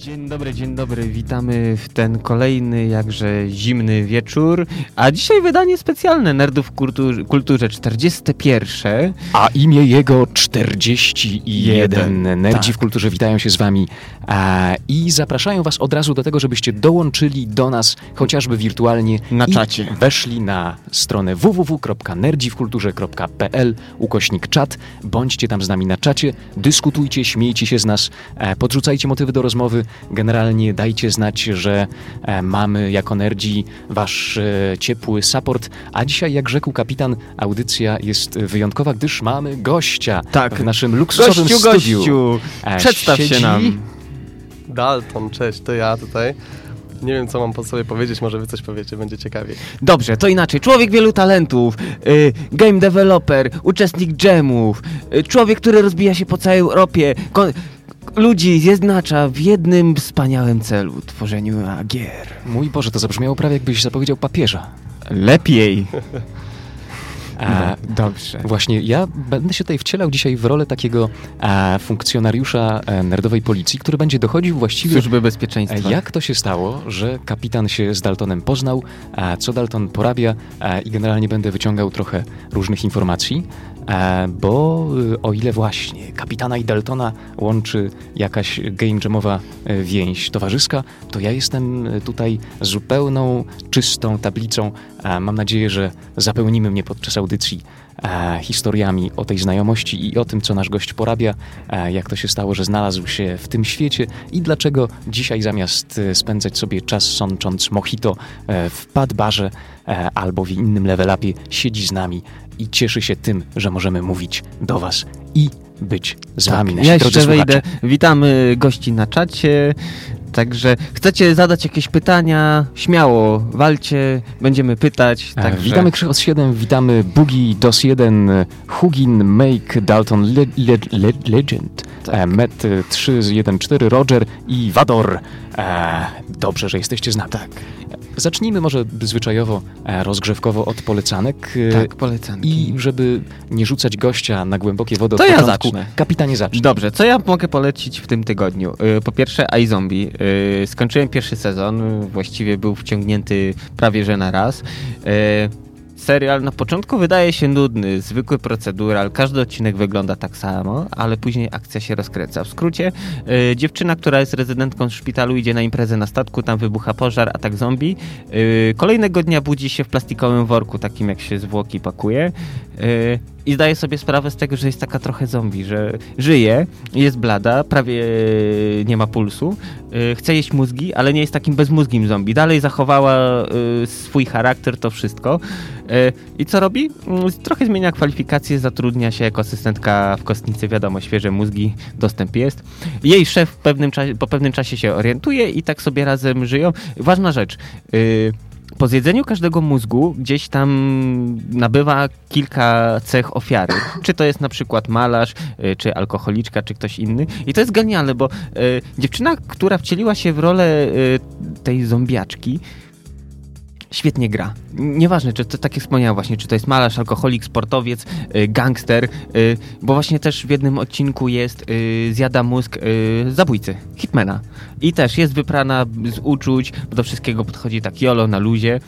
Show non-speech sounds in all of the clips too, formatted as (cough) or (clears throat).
Dzień dobry, dzień dobry. Witamy w ten kolejny, jakże zimny wieczór. A dzisiaj wydanie specjalne Nerdów w kulturze, kulturze 41. A imię jego 41. Jeden, Nerdzi tak. w kulturze witają się z wami a, i zapraszają was od razu do tego, żebyście dołączyli do nas chociażby wirtualnie Na czacie. weszli na stronę www.nerdziwkulturze.pl ukośnik czat. Bądźcie tam z nami na czacie, dyskutujcie, śmiejcie się z nas, e, podrzucajcie motywy do rozmowy. Generalnie dajcie znać, że e, mamy jako nerdzi wasz e, ciepły support. A dzisiaj, jak rzekł kapitan, audycja jest wyjątkowa, gdyż mamy gościa Tak. w naszym luksusowym Gościu, studiu. gościu! E, Przedstaw się siedzi- nam. Dalton, cześć, to ja tutaj. Nie wiem, co mam po sobie powiedzieć, może wy coś powiecie, będzie ciekawiej. Dobrze, to inaczej. Człowiek wielu talentów, y, game developer, uczestnik dżemów, y, człowiek, który rozbija się po całej Europie, kon- ludzi zjednacza w jednym wspaniałym celu tworzeniu gier. Mój Boże, to zabrzmiało prawie jakbyś zapowiedział papieża. Lepiej. (laughs) A, No, dobrze. Właśnie, ja będę się tutaj wcielał dzisiaj w rolę takiego e, funkcjonariusza e, nerdowej policji, który będzie dochodził właściwie Służby bezpieczeństwa. E, Jak to się stało, że kapitan się z Daltonem poznał, a co Dalton porabia i generalnie będę wyciągał trochę różnych informacji, bo y, o ile właśnie kapitana i Daltona łączy jakaś game jamowa e, więź towarzyska, to ja jestem e, tutaj zupełną, czystą tablicą. Mam nadzieję, że zapełnimy mnie podczas audycji e, historiami o tej znajomości i o tym, co nasz gość porabia, e, jak to się stało, że znalazł się w tym świecie i dlaczego dzisiaj zamiast e, spędzać sobie czas sącząc mojito e, w padbarze e, albo w innym level upie, siedzi z nami i cieszy się tym, że możemy mówić do was i być z wami, nasi Tak, ja drodzy jeszcze wejdę. Witamy gości na czacie. Także chcecie zadać jakieś pytania, śmiało walcie, będziemy pytać. E, Także... Witamy Krzychos 7, witamy Boogie, DOS 1, e, Hugin, Make, Dalton, Le Le Le Legend, Tak. e, Met e, 314, Roger i Wador. E, dobrze, że jesteście z nami. Tak, Zacznijmy może zwyczajowo, e, rozgrzewkowo od polecanek. e, tak, polecanki. I żeby nie rzucać gościa na głębokie wody To od ja początku, zacznę. kapitanie zacznij. Dobrze, co ja mogę polecić w tym tygodniu? Y, Po pierwsze, iZombie. Skończyłem pierwszy sezon, właściwie był wciągnięty prawie że na raz. Serial na początku wydaje się nudny, zwykły procedural, każdy odcinek wygląda tak samo, ale później akcja się rozkręca. W skrócie, y, dziewczyna, która jest rezydentką szpitalu, idzie na imprezę na statku, tam wybucha pożar, atak zombie. Y, Kolejnego dnia budzi się w plastikowym worku, takim jak się zwłoki pakuje. Y, I zdaje sobie sprawę z tego, że jest taka trochę zombie, że żyje, jest blada, prawie e, nie ma pulsu, e, chce jeść mózgi, ale nie jest takim bezmózgim zombie. Dalej zachowała e, swój charakter, to wszystko. I co robi? Mm, Trochę zmienia kwalifikacje, zatrudnia się jako asystentka w kostnicy, wiadomo, świeże mózgi, dostęp jest. Jej szef pewnym czasie, po pewnym czasie się orientuje i tak sobie razem żyją. Ważna rzecz. Po zjedzeniu każdego mózgu gdzieś tam nabywa kilka cech ofiary. Czy to jest na przykład malarz, y, czy alkoholiczka, czy ktoś inny. I to jest genialne, bo y, dziewczyna, która wcieliła się w rolę y, tej zombiaczki, świetnie gra. Nieważne, czy to tak jak wspomniałem właśnie, czy to jest malarz, alkoholik, sportowiec, y, gangster, y, bo właśnie też w jednym odcinku jest, y, zjada mózg zabójcy, hitmana. I też jest wyprana z uczuć, bo do wszystkiego podchodzi tak jolo na luzie.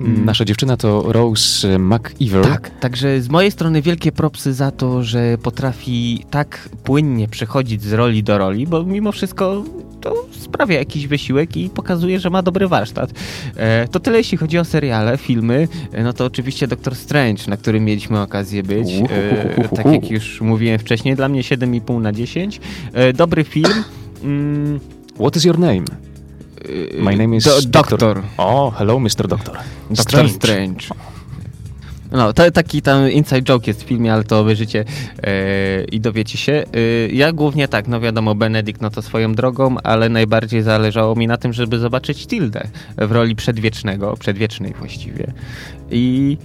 Mm. Nasza dziewczyna to Rose McIver. Tak, także z mojej strony wielkie propsy za to, że potrafi tak płynnie przechodzić z roli do roli, bo mimo wszystko to sprawia jakiś wysiłek i pokazuje, że ma dobry warsztat. E, to tyle jeśli chodzi o seriale, filmy, e, no to oczywiście Doctor Strange, na którym mieliśmy okazję być. E, tak jak już mówiłem wcześniej, dla mnie 7,5 na 10. E, dobry film. Mm, What is your name? My name is do, Doctor. Doktor. O, hello, Mr. Doctor. Doctor Strange. No, to taki tam inside joke jest w filmie, ale to obejrzycie e, i dowiecie się. E, ja głównie tak, no wiadomo, Benedikt no to swoją drogą, ale najbardziej zależało mi na tym, żeby zobaczyć Tildę w roli przedwiecznego, przedwiecznej właściwie. I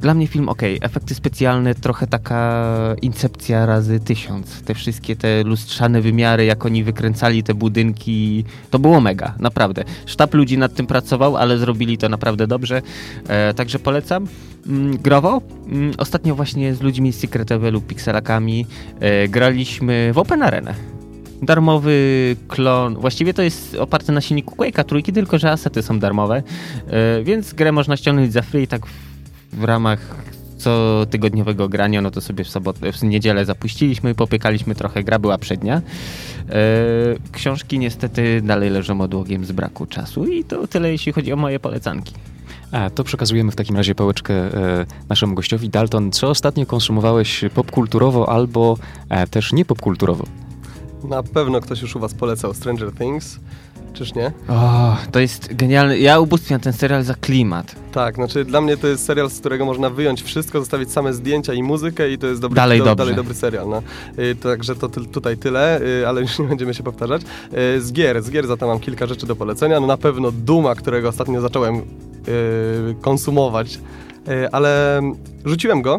dla mnie film ok, efekty specjalne, trochę taka incepcja razy tysiąc. Te wszystkie te lustrzane wymiary, jak oni wykręcali te budynki, to było mega, naprawdę. Sztab ludzi nad tym pracował, ale zrobili to naprawdę dobrze, e, także polecam. Mm, growo, mm, ostatnio właśnie z ludźmi z Secret Levelu, Pixelakami e, graliśmy w Open Arenę. darmowy klon. Właściwie to jest oparte na silniku Quake'a trójki, tylko że asety są darmowe, e, więc grę można ściągnąć za free tak w, ramach co tygodniowego grania, no to sobie w sobotę, w niedzielę zapuściliśmy, popiekaliśmy trochę, gra była przednia. E, książki niestety dalej leżą odłogiem z braku czasu i to tyle jeśli chodzi o moje polecanki. A to przekazujemy w takim razie pałeczkę e, naszemu gościowi. Dalton, co ostatnio konsumowałeś popkulturowo albo e, też nie popkulturowo? Na pewno ktoś już u was polecał Stranger Things, czyż nie? O, to jest genialne. Ja ubóstwiam ten serial za klimat. Tak, znaczy dla mnie to jest serial, z którego można wyjąć wszystko, zostawić same zdjęcia i muzykę i to jest dobry, Dalej dobrze. dalej dobry serial. No. Y, także to ty, tutaj tyle, y, ale już (laughs) nie będziemy się powtarzać. Y, z gier, z gier za to mam kilka rzeczy do polecenia. No na pewno Duma, którego ostatnio zacząłem y, konsumować, y, ale rzuciłem go,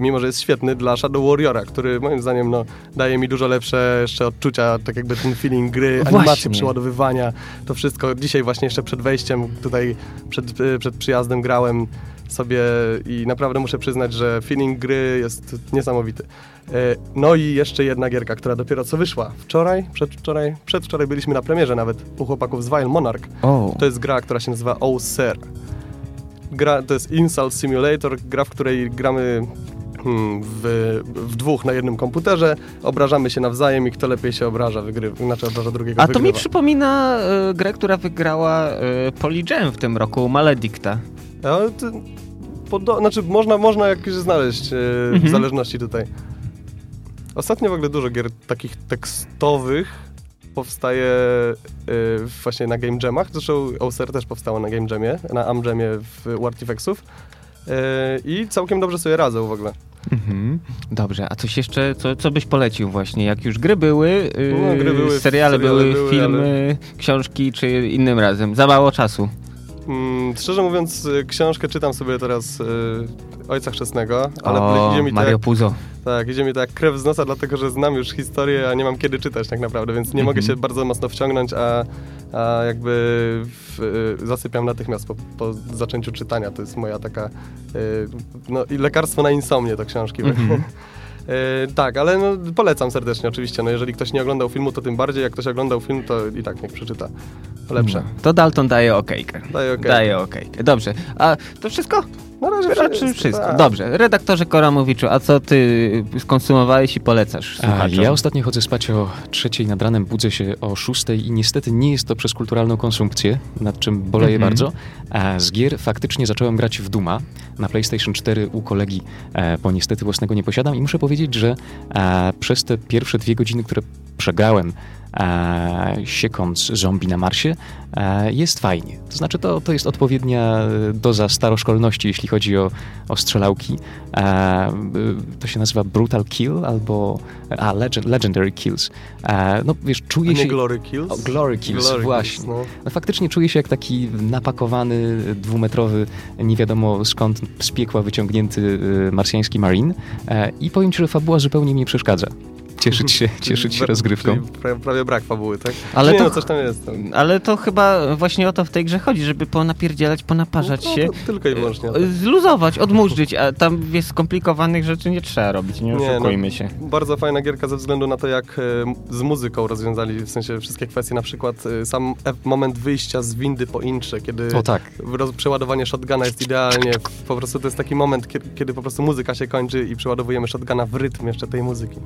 mimo że jest świetny, dla Shadow Warriora, który moim zdaniem no, daje mi dużo lepsze jeszcze odczucia, tak jakby ten feeling gry, Właśnie. animacje przeładowywania, to wszystko. Dzisiaj właśnie jeszcze przed wejściem, tutaj przed, y, przed przyjazdem grałem sobie i naprawdę muszę przyznać, że feeling gry jest niesamowity. Y, No i jeszcze jedna gierka, która dopiero co wyszła. Wczoraj, przedwczoraj, przedwczoraj byliśmy na premierze nawet u chłopaków z Vile Monarch. O, To jest gra, która się nazywa Oh Sir. Gra, to jest Insult Simulator, gra, w której gramy w, w dwóch na jednym komputerze, obrażamy się nawzajem i kto lepiej się obraża, wygrywa, znaczy obraża drugiego, a to mi wygrywa. przypomina e, grę, która wygrała e, Polygen w tym roku, Maledicta. Ale to, podo- znaczy można, można jakieś znaleźć e, Mhm. zależności tutaj. Ostatnio w ogóle dużo gier takich tekstowych powstaje e, właśnie na Game Jamach. Zresztą OSR też powstało na Game Jamie, na Amjamie w Artifexów. E, I całkiem dobrze sobie radzą w ogóle. Mhm. Dobrze, a coś jeszcze, co, co byś polecił właśnie? Jak już gry były, yy, No, gry były, seriale, seriale były, były, filmy, książki, czy innym razem? Za mało czasu. Mm, szczerze mówiąc, e, książkę czytam sobie teraz e, Ojca Chrzestnego, ale o, idzie mi, Mario jak, Puzo. tak, idzie mi to jak krew z nosa, dlatego że znam już historię, a nie mam kiedy czytać tak naprawdę, więc nie mogę Mhm. się bardzo mocno wciągnąć, a, a jakby w, e, zasypiam natychmiast po, po zaczęciu czytania. To jest moja taka, e, no i lekarstwo na insomnię to książki. Mhm. E, (laughs) tak, ale no, polecam serdecznie oczywiście. No, jeżeli ktoś nie oglądał filmu, to tym bardziej. Jak ktoś oglądał film, to i tak niech przeczyta. Lepsze. No, To Dalton daje okejkę. Daję okej. Daje okejkę. Dobrze, a to wszystko? Na razie Raczej wszystko. tak. Dobrze, redaktorze Koramowiczu, a co ty skonsumowałeś i polecasz A, słuchaczom? ja ostatnio chodzę spać o trzeciej nad ranem, budzę się o szóstej i niestety nie jest to przez kulturalną konsumpcję, nad czym boleję Mhm. bardzo. A z gier faktycznie zacząłem grać w Duma na PlayStation 4 u kolegi, e, bo niestety własnego nie posiadam i muszę powiedzieć, że e, przez te pierwsze dwie godziny, które przegrałem e, siekąc zombie na Marsie, e, jest fajnie. To znaczy to, to jest odpowiednia e, doza staroszkolności, jeśli chodzi o, o strzelałki. E, y, to się nazywa Brutal Kill albo a, legend, Legendary Kills. E, no wiesz, czuję nie się... Glory Kills? O, Glory Kills, Glory właśnie. Kills, no. No, faktycznie czuję się jak taki napakowany, dwumetrowy, nie wiadomo skąd z piekła wyciągnięty y, marsjański marine. E, I powiem ci, że fabuła zupełnie mi nie przeszkadza. Cieszyć się, (laughs) cieszyć się rozgrywką. czyli Prawie brak fabuły, tak? Ale nie, to- no coś tam jest. Tam. Ale to chyba właśnie o to w tej grze chodzi, żeby ponapierdzielać, ponaparzać No, się. to tylko i wyłącznie. to. Zluzować, odmurzyć, a tam jest skomplikowanych rzeczy nie trzeba robić, nie Nie, no. oszukujmy się. Bardzo fajna gierka ze względu na to, jak m- z muzyką rozwiązali w sensie wszystkie kwestie, na przykład e, sam e- moment wyjścia z windy po intrze, kiedy O tak. przeładowanie shotguna jest idealnie, po prostu to jest taki moment, kie- kiedy po prostu muzyka się kończy i przeładowujemy shotguna w rytm jeszcze tej muzyki.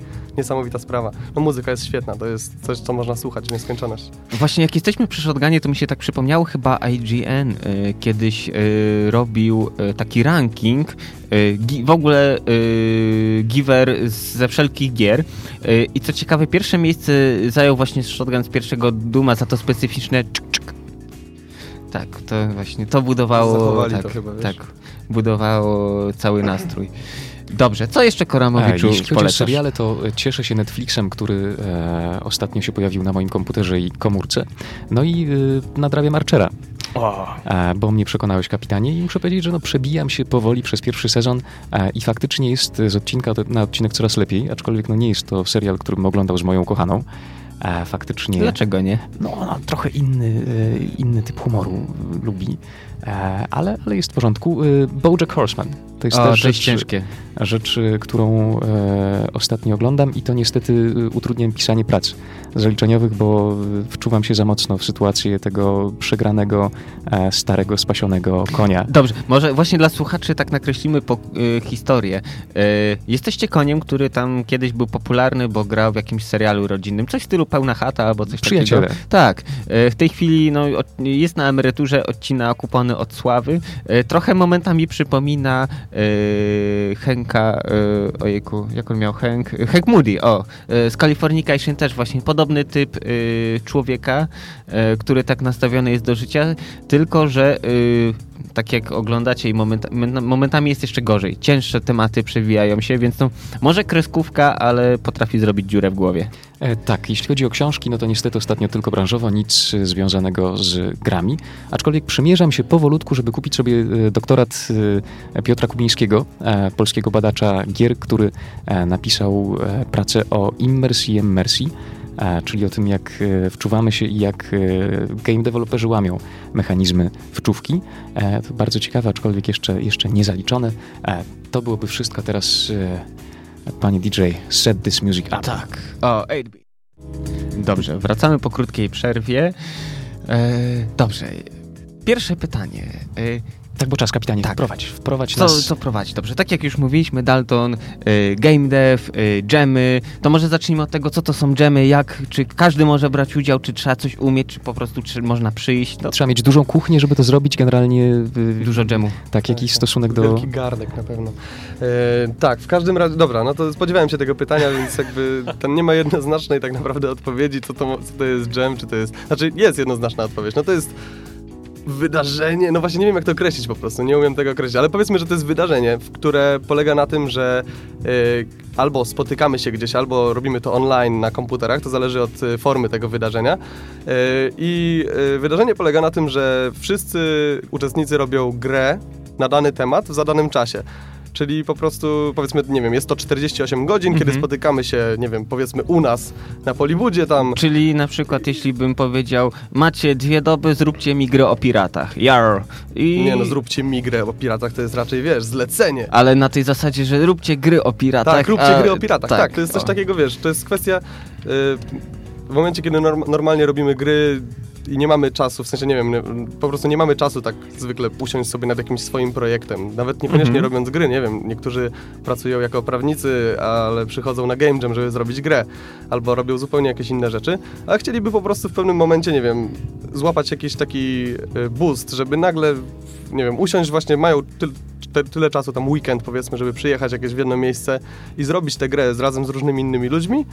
Niesamowita sprawa. No muzyka jest świetna, to jest coś, co można słuchać w nieskończoność. Właśnie jak jesteśmy przy shotgunie, to mi się tak przypomniało chyba IGN y, kiedyś y, robił y, taki ranking y, w ogóle y, giver z- ze wszelkich gier y, i co ciekawe pierwsze miejsce zajął właśnie shotgun z pierwszego Duma za to specyficzne. Tak, to właśnie to budowało Zachowali tak, to chyba, wiesz? tak, budowało cały (clears throat) nastrój. Dobrze, co jeszcze Koramowiczu jeśli chodzi o seriale, to e, cieszę się Netflixem, który e, ostatnio się pojawił na moim komputerze i komórce. No i e, nadrabiam Archera. E, bo mnie przekonałeś, kapitanie, i muszę powiedzieć, że no, przebijam się powoli przez pierwszy sezon e, i faktycznie jest z odcinka na odcinek coraz lepiej, aczkolwiek no, nie jest to serial, który bym oglądał z moją kochaną. E, faktycznie. Dlaczego nie? No, ona trochę inny, e, inny typ humoru lubi, e, ale, ale jest w porządku. E, Bojack Horseman to jest o, też rzecz, ciężkie. rzecz, y, którą e, ostatnio oglądam i to niestety y, utrudnia mi pisanie prac zaliczeniowych, bo y, wczuwam się za mocno w sytuację tego przegranego, e, starego, spasionego konia. Dobrze, może właśnie dla słuchaczy tak nakreślimy po, y, historię. Y, jesteście koniem, który tam kiedyś był popularny, bo grał w jakimś serialu rodzinnym, coś w stylu Pełna Chata albo coś Przyjaciele. takiego. Tak. Y, w tej chwili no, jest na emeryturze, odcina kupony od sławy. Y, trochę momentami przypomina Henka, y, ojejku, jak on miał Hank? Hank Moody, o. Y, z Californication też właśnie podobny typ człowieka, który tak nastawiony jest do życia, tylko że tak jak oglądacie i momenta, momentami jest jeszcze gorzej. Cięższe tematy przewijają się, więc no, może kreskówka, ale potrafi zrobić dziurę w głowie. E, tak, jeśli chodzi o książki, no to niestety ostatnio tylko branżowo, nic e, związanego z grami. Aczkolwiek przymierzam się powolutku, żeby kupić sobie e, doktorat e, Piotra Kubińskiego, polskiego badacza gier, który napisał pracę o immersji i immersji, czyli o tym, jak e, wczuwamy się i jak e, game developerzy łamią mechanizmy wczówki. E, to bardzo ciekawe, aczkolwiek jeszcze, jeszcze nie zaliczone. E, to byłoby wszystko teraz. E, Panie DJ, set this music up. Tak. O, 8-bit. Dobrze, wracamy po krótkiej przerwie. E, dobrze. Pierwsze pytanie. E, Tak, bo czas, kapitanie, Tak. wprowadź, wprowadź Co, nas. co prowadzi? Dobrze, tak jak już mówiliśmy, Dalton, y, game dev, y, dżemy, to może zacznijmy od tego, co to są dżemy, jak, czy każdy może brać udział, czy trzeba coś umieć, czy po prostu czy można przyjść, no, Trzeba mieć dużą kuchnię, żeby to zrobić, generalnie y, dużo dżemu. tak, jakiś stosunek do... Wielki gardek na pewno. E, tak, w każdym razie, dobra, no to spodziewałem się tego pytania, więc jakby tam nie ma jednoznacznej tak naprawdę odpowiedzi, co to, co to jest dżem, czy to jest... Znaczy jest jednoznaczna odpowiedź, no to jest wydarzenie, no właśnie nie wiem jak to określić po prostu, nie umiem tego określić, ale powiedzmy, że to jest wydarzenie, które polega na tym, że y, albo spotykamy się gdzieś, albo robimy to online na komputerach, to zależy od y, formy tego wydarzenia. Y, I wydarzenie polega na tym, że wszyscy uczestnicy robią grę na dany temat w zadanym czasie. Czyli po prostu, powiedzmy, nie wiem, jest to 48 godzin, kiedy Mhm. spotykamy się, nie wiem, powiedzmy u nas na Polibudzie tam, Czyli na przykład, jeśli bym powiedział, macie dwie doby, zróbcie mi grę o piratach. Jar. I... Nie no, zróbcie mi grę o piratach, to jest raczej, wiesz, zlecenie. Ale na tej zasadzie, że róbcie gry o piratach. Tak, róbcie a- gry o piratach, tak, to jest coś o. takiego, wiesz, to jest kwestia, y, w momencie, kiedy norm, normalnie robimy gry i nie mamy czasu, w sensie, nie wiem, po prostu nie mamy czasu tak zwykle usiąść sobie nad jakimś swoim projektem, nawet niekoniecznie Mhm. robiąc gry, nie wiem, niektórzy pracują jako prawnicy, ale przychodzą na game jam, żeby zrobić grę, albo robią zupełnie jakieś inne rzeczy, a chcieliby po prostu w pewnym momencie, nie wiem, złapać jakiś taki y, boost, żeby nagle, nie wiem, usiąść właśnie, mają tyl, te, tyle czasu, tam weekend powiedzmy, żeby przyjechać jakieś w jedno miejsce i zrobić tę grę z, razem z różnymi innymi ludźmi,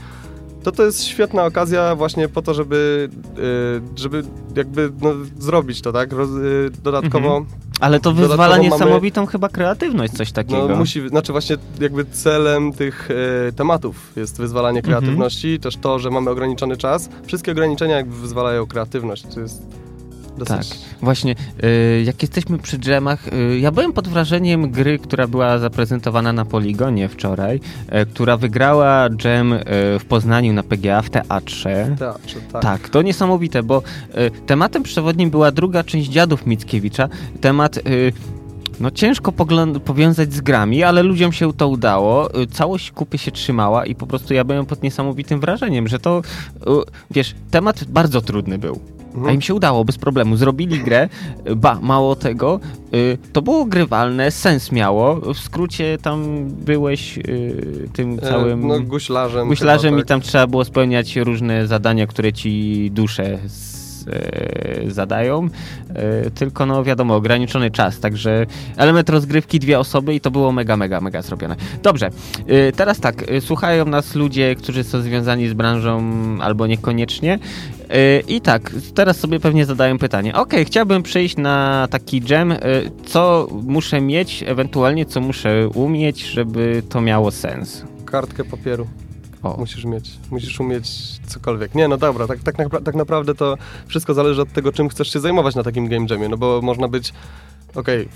to to jest świetna okazja właśnie po to, żeby, y, żeby jakby no, zrobić to, tak? Roz, y, dodatkowo Ale to wyzwala mamy- niesamowitą chyba kreatywność, coś takiego. no, musi, znaczy właśnie jakby celem tych e, tematów jest wyzwalanie Mhm. kreatywności, też to, że mamy ograniczony czas. Wszystkie ograniczenia jakby wyzwalają kreatywność, to jest dosyć... Tak. Właśnie, y, jak jesteśmy przy dżemach, y, ja byłem pod wrażeniem gry, która była zaprezentowana na Poligonie wczoraj, y, która wygrała dżem y, w Poznaniu na PGA w teatrze. Teatrze, tak. Tak, to niesamowite, bo y, tematem przewodnim była druga część Dziadów Mickiewicza. Temat y, no ciężko powiązać z grami, ale ludziom się to udało. Całość kupy się trzymała i po prostu ja byłem pod niesamowitym wrażeniem, że to, wiesz, temat bardzo trudny był. A Mhm. im się udało bez problemu. Zrobili grę, y, ba, mało tego, y, to było grywalne, sens miało. W skrócie tam byłeś y, tym E, całym No guślarzem. myślarzem chyba, i tam trzeba było spełniać różne zadania, które ci dusze e, zadają. E, tylko no wiadomo, ograniczony czas, także element rozgrywki dwie osoby i to było mega, mega, mega zrobione. Dobrze, e, teraz tak, e, słuchają nas ludzie, którzy są związani z branżą albo niekoniecznie. E, I tak, teraz sobie pewnie zadają pytanie. Ok, chciałbym przyjść na taki jam. e, Co muszę mieć, ewentualnie co muszę umieć, żeby to miało sens? Kartkę papieru O. musisz mieć. Musisz umieć cokolwiek. Nie, no dobra, tak, tak, tak naprawdę to wszystko zależy od tego, czym chcesz się zajmować na takim game jamie, no bo można być... Okej,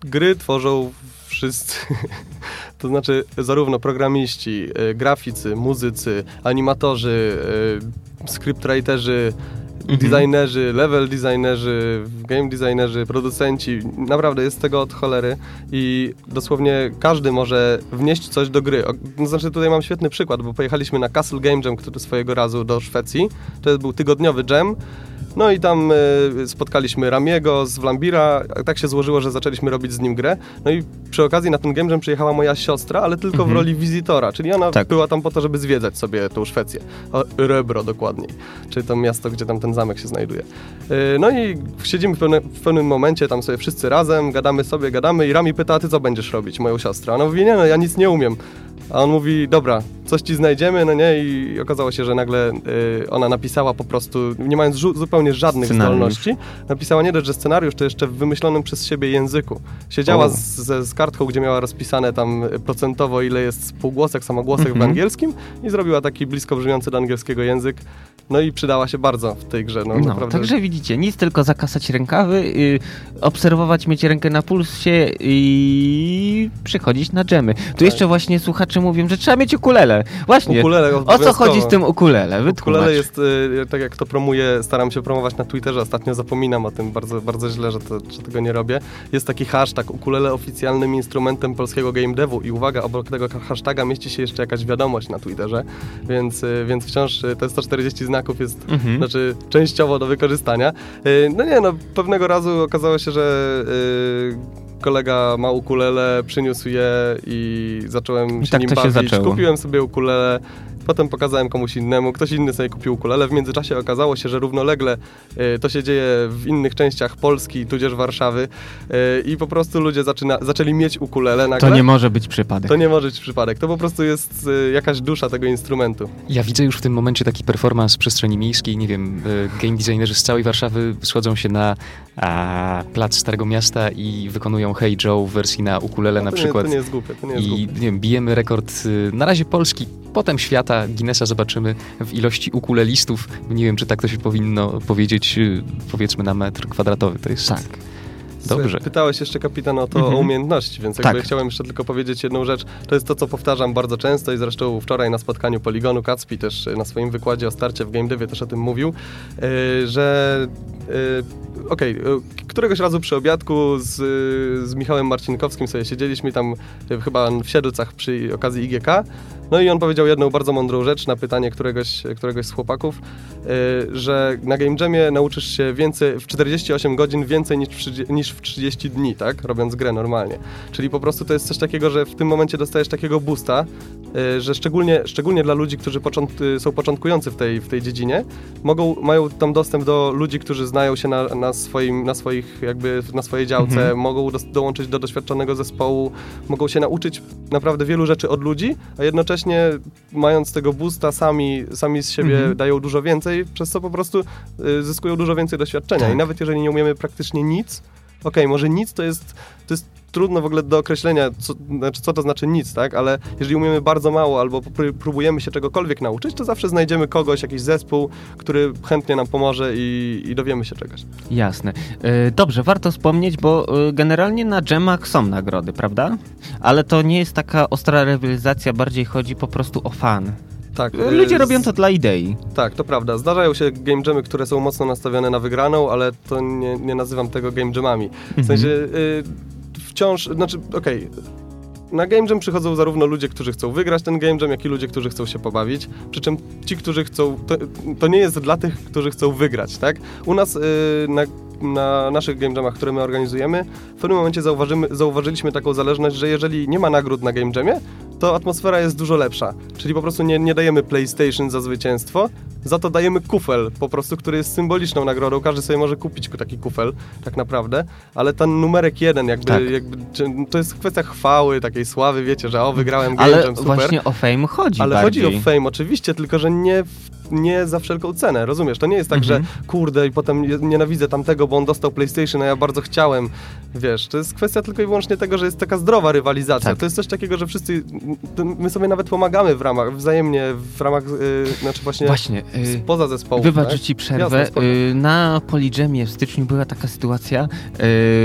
gry tworzą wszyscy, (laughs) to znaczy zarówno programiści, y, graficy, muzycy, animatorzy, y, scriptwriterzy, mhm. designerzy, level designerzy, game designerzy, producenci, naprawdę jest tego od cholery i dosłownie każdy może wnieść coś do gry. O, znaczy tutaj mam świetny przykład, bo pojechaliśmy na Castle Game Jam, który swojego razu do Szwecji, to był tygodniowy jam, no i tam y, spotkaliśmy Ramiego z Vlambira, tak się złożyło, że zaczęliśmy robić z nim grę. No i przy okazji na ten game jam przyjechała moja siostra, ale tylko mhm. w roli wizytora, czyli ona tak. była tam po to, żeby zwiedzać sobie tą Szwecję. Rebro dokładniej, czyli to miasto, gdzie tam ten zamek się znajduje. Y, no i siedzimy w, pewne, w, pewnym momencie tam sobie wszyscy razem, gadamy sobie, gadamy i Rami pyta, a ty co będziesz robić, moją siostrę? A ona mówi, nie no, ja nic nie umiem. A on mówi, dobra, coś ci znajdziemy, no nie? I okazało się, że nagle y, ona napisała po prostu, nie mając zupełnie żadnych scenariusz. zdolności, napisała nie dość, że scenariusz, to jeszcze w wymyślonym przez siebie języku. Siedziała z, z, z, kartką, gdzie miała rozpisane tam procentowo, ile jest półgłosek, samogłosek w mhm. angielskim i zrobiła taki blisko brzmiący do angielskiego język. No i przydała się bardzo w tej grze. No, no naprawdę. Także widzicie, nic tylko zakasać rękawy, yy, obserwować, mieć rękę na pulsie i przychodzić na dżemy. Tu tak. jeszcze właśnie słuchacze mówią, że trzeba mieć ukulele. Właśnie. Ukulele o co chodzi z tym ukulele? Wytłumacz. Ukulele jest, y, tak jak to promuję, staram się promować na Twitterze, ostatnio zapominam o tym bardzo, bardzo źle, że, to, że tego nie robię. Jest taki hashtag ukulele oficjalnym instrumentem polskiego game devu i uwaga, obok tego hashtaga mieści się jeszcze jakaś wiadomość na Twitterze, więc, y, więc wciąż y, te 140 znaków jest mhm. znaczy częściowo do wykorzystania. No nie, no pewnego razu okazało się, że kolega ma ukulele, przyniósł je i zacząłem I się tak nim bawić. Się. Kupiłem sobie ukulele, Potem pokazałem komuś innemu, ktoś inny sobie kupił ukulele. W międzyczasie okazało się, że równolegle y, to się dzieje w innych częściach Polski, tudzież Warszawy y, i po prostu ludzie zaczyna, zaczęli mieć ukulele nagle. To nie może być przypadek. To nie może być przypadek. To po prostu jest y, jakaś dusza tego instrumentu. Ja widzę już w tym momencie taki performance w przestrzeni miejskiej. Nie wiem, game designerzy z całej Warszawy schodzą się na a, plac Starego Miasta i wykonują Hey Joe w wersji na ukulele no, na przykład. Nie, to nie jest głupie. To nie jest I głupie. Nie wiem, bijemy rekord na razie Polski, potem świata Guinnessa zobaczymy w ilości ukulelistów. Nie wiem, czy tak to się powinno powiedzieć, y, powiedzmy na metr kwadratowy. To jest tak. Dobrze. Pytałeś jeszcze kapitan o to mhm. o umiejętności, więc jakby tak. chciałem jeszcze tylko powiedzieć jedną rzecz. To jest to, co powtarzam bardzo często i zresztą wczoraj na spotkaniu Poligonu Kacpi też na swoim wykładzie o starcie w Game Devie też o tym mówił, yy, że okej, okay, któregoś razu przy obiadku z, z Michałem Marcinkowskim sobie siedzieliśmy tam chyba w Siedlcach przy okazji IGK no i on powiedział jedną bardzo mądrą rzecz na pytanie któregoś, któregoś z chłopaków, że na Game Jamie nauczysz się więcej, w 48 godzin więcej niż w, niż w 30 dni, tak? Robiąc grę normalnie. Czyli po prostu to jest coś takiego, że w tym momencie dostajesz takiego boosta, że szczególnie, szczególnie dla ludzi, którzy począt, są początkujący w tej, w tej dziedzinie, mogą, mają tam dostęp do ludzi, którzy znają się na, na, swoim, na swoich, jakby na swojej działce, mhm. mogą do, dołączyć do doświadczonego zespołu, mogą się nauczyć naprawdę wielu rzeczy od ludzi, a jednocześnie mając tego boosta sami, sami z siebie mhm. dają dużo więcej, przez co po prostu y, zyskują dużo więcej doświadczenia. Tak. I nawet jeżeli nie umiemy praktycznie nic, okej, okay, może nic to jest, to jest trudno w ogóle do określenia, co, znaczy, co to znaczy nic, tak? Ale jeżeli umiemy bardzo mało albo próbujemy się czegokolwiek nauczyć, to zawsze znajdziemy kogoś, jakiś zespół, który chętnie nam pomoże i, i dowiemy się czegoś. Jasne. E, dobrze, warto wspomnieć, bo e, generalnie na dżemach są nagrody, prawda? Ale to nie jest taka ostra rywalizacja, bardziej chodzi po prostu o fan. Tak. E, ludzie robią to dla idei. Tak, to prawda. Zdarzają się game jamy, które są mocno nastawione na wygraną, ale to nie, nie nazywam tego game jamami. W mhm. sensie y, wciąż, znaczy, okej, okay, na Game Jam przychodzą zarówno ludzie, którzy chcą wygrać ten Game Jam, jak i ludzie, którzy chcą się pobawić. Przy czym ci, którzy chcą, to, to nie jest dla tych, którzy chcą wygrać, tak? U nas yy, na, na, naszych Game Jamach, które my organizujemy, w pewnym momencie zauważyliśmy taką zależność, że jeżeli nie ma nagród na Game Jamie, to atmosfera jest dużo lepsza. Czyli po prostu nie, nie dajemy PlayStation za zwycięstwo, za to dajemy kufel, po prostu, który jest symboliczną nagrodą. Każdy sobie może kupić taki kufel, tak naprawdę, ale ten numerek jeden, jakby, tak. jakby to jest kwestia chwały, takiej sławy, wiecie, że o, wygrałem Game Ale Jam, super. właśnie o fame chodzi Ale bardziej. chodzi o fame, oczywiście, tylko że nie nie za wszelką cenę, rozumiesz? To nie jest tak, mhm. że kurde i potem nienawidzę tamtego, bo on dostał PlayStation, a ja bardzo chciałem. Wiesz, to jest kwestia tylko i wyłącznie tego, że jest taka zdrowa rywalizacja. Tak. To jest coś takiego, że wszyscy, my sobie nawet pomagamy w ramach, wzajemnie w ramach, yy, znaczy właśnie, właśnie spoza zespołu. Wybacz, tak? ci przerwę. Jasne, Y, na Polijamie w styczniu była taka sytuacja,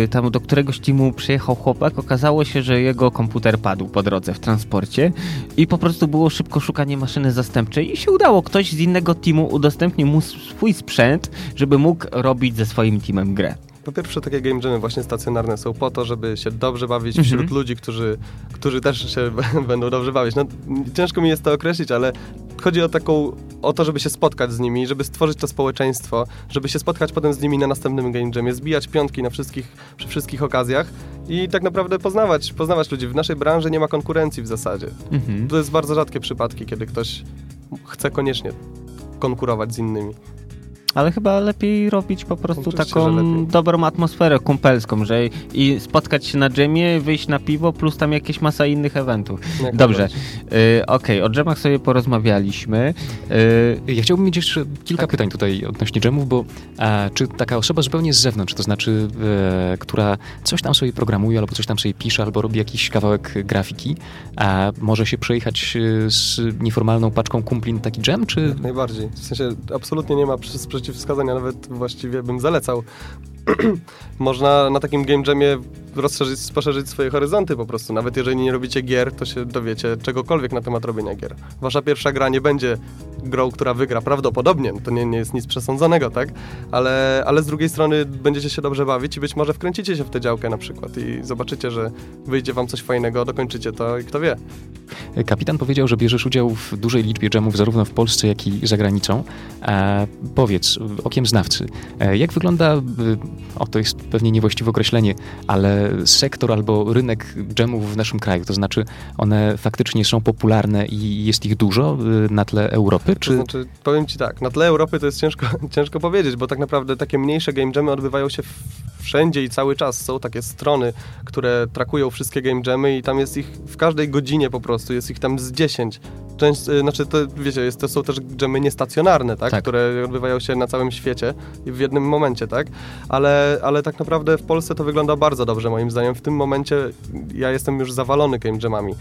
y, tam do któregoś teamu przyjechał chłopak, okazało się, że jego komputer padł po drodze w transporcie i po prostu było szybko szukanie maszyny zastępczej i się udało. Ktoś z innego teamu udostępnił mu swój sprzęt, żeby mógł robić ze swoim teamem grę. Po pierwsze, takie game jamy właśnie stacjonarne są po to, żeby się dobrze bawić Mhm. wśród ludzi, którzy, którzy też się (laughs) będą dobrze bawić. No, ciężko mi jest to określić, ale chodzi o taką, o to, żeby się spotkać z nimi, żeby stworzyć to społeczeństwo, żeby się spotkać potem z nimi na następnym game jamie, zbijać piątki na wszystkich, przy wszystkich okazjach i tak naprawdę poznawać, poznawać ludzi. W naszej branży nie ma konkurencji w zasadzie. Mhm. To jest bardzo rzadkie przypadki, kiedy ktoś chce koniecznie konkurować z innymi. Ale chyba lepiej robić po prostu Oczywiście, taką dobrą atmosferę kumpelską, że i spotkać się na dżemie, wyjść na piwo, plus tam jakieś masa innych eventów. Jak Dobrze, y, okej, o dżemach sobie porozmawialiśmy. Y, Ja chciałbym mieć jeszcze kilka Tak. pytań tutaj odnośnie dżemów, bo e, czy taka osoba zupełnie z zewnątrz, to znaczy, e, która coś tam sobie programuje, albo coś tam sobie pisze, albo robi jakiś kawałek grafiki, a może się przejechać e, z nieformalną paczką kumpli na taki dżem, czy Jak najbardziej. W sensie absolutnie nie ma przy- a nawet właściwie bym zalecał. (clears throat) Można na takim game jamie rozszerzyć, poszerzyć swoje horyzonty po prostu. Nawet jeżeli nie robicie gier, to się dowiecie czegokolwiek na temat robienia gier. Wasza pierwsza gra nie będzie grą, która wygra prawdopodobnie. To nie, nie jest nic przesądzonego, tak? Ale, ale z drugiej strony będziecie się dobrze bawić i być może wkręcicie się w tę działkę na przykład i zobaczycie, że wyjdzie wam coś fajnego, dokończycie to i kto wie. Kapitan powiedział, że bierzesz udział w dużej liczbie dżemów zarówno w Polsce, jak i za granicą. E, powiedz, okiem znawcy, e, jak wygląda, e, o to jest pewnie niewłaściwe określenie, ale sektor albo rynek dżemów w naszym kraju? To znaczy, one faktycznie są popularne i jest ich dużo e, na tle Europy? To Czy znaczy, powiem ci tak, na tle Europy to jest ciężko, (laughs) ciężko powiedzieć, bo tak naprawdę takie mniejsze game jamy odbywają się wszędzie i cały czas. Są takie strony, które trakują wszystkie game jamy i tam jest ich w każdej godzinie po prostu, jest ich tam z 10. Część, y, znaczy to wiecie, jest, to są też dżemy niestacjonarne, tak? Tak. które odbywają się na całym świecie i w jednym momencie, tak? Ale, ale tak naprawdę w Polsce to wygląda bardzo dobrze moim zdaniem. W tym momencie ja jestem już zawalony game jamami.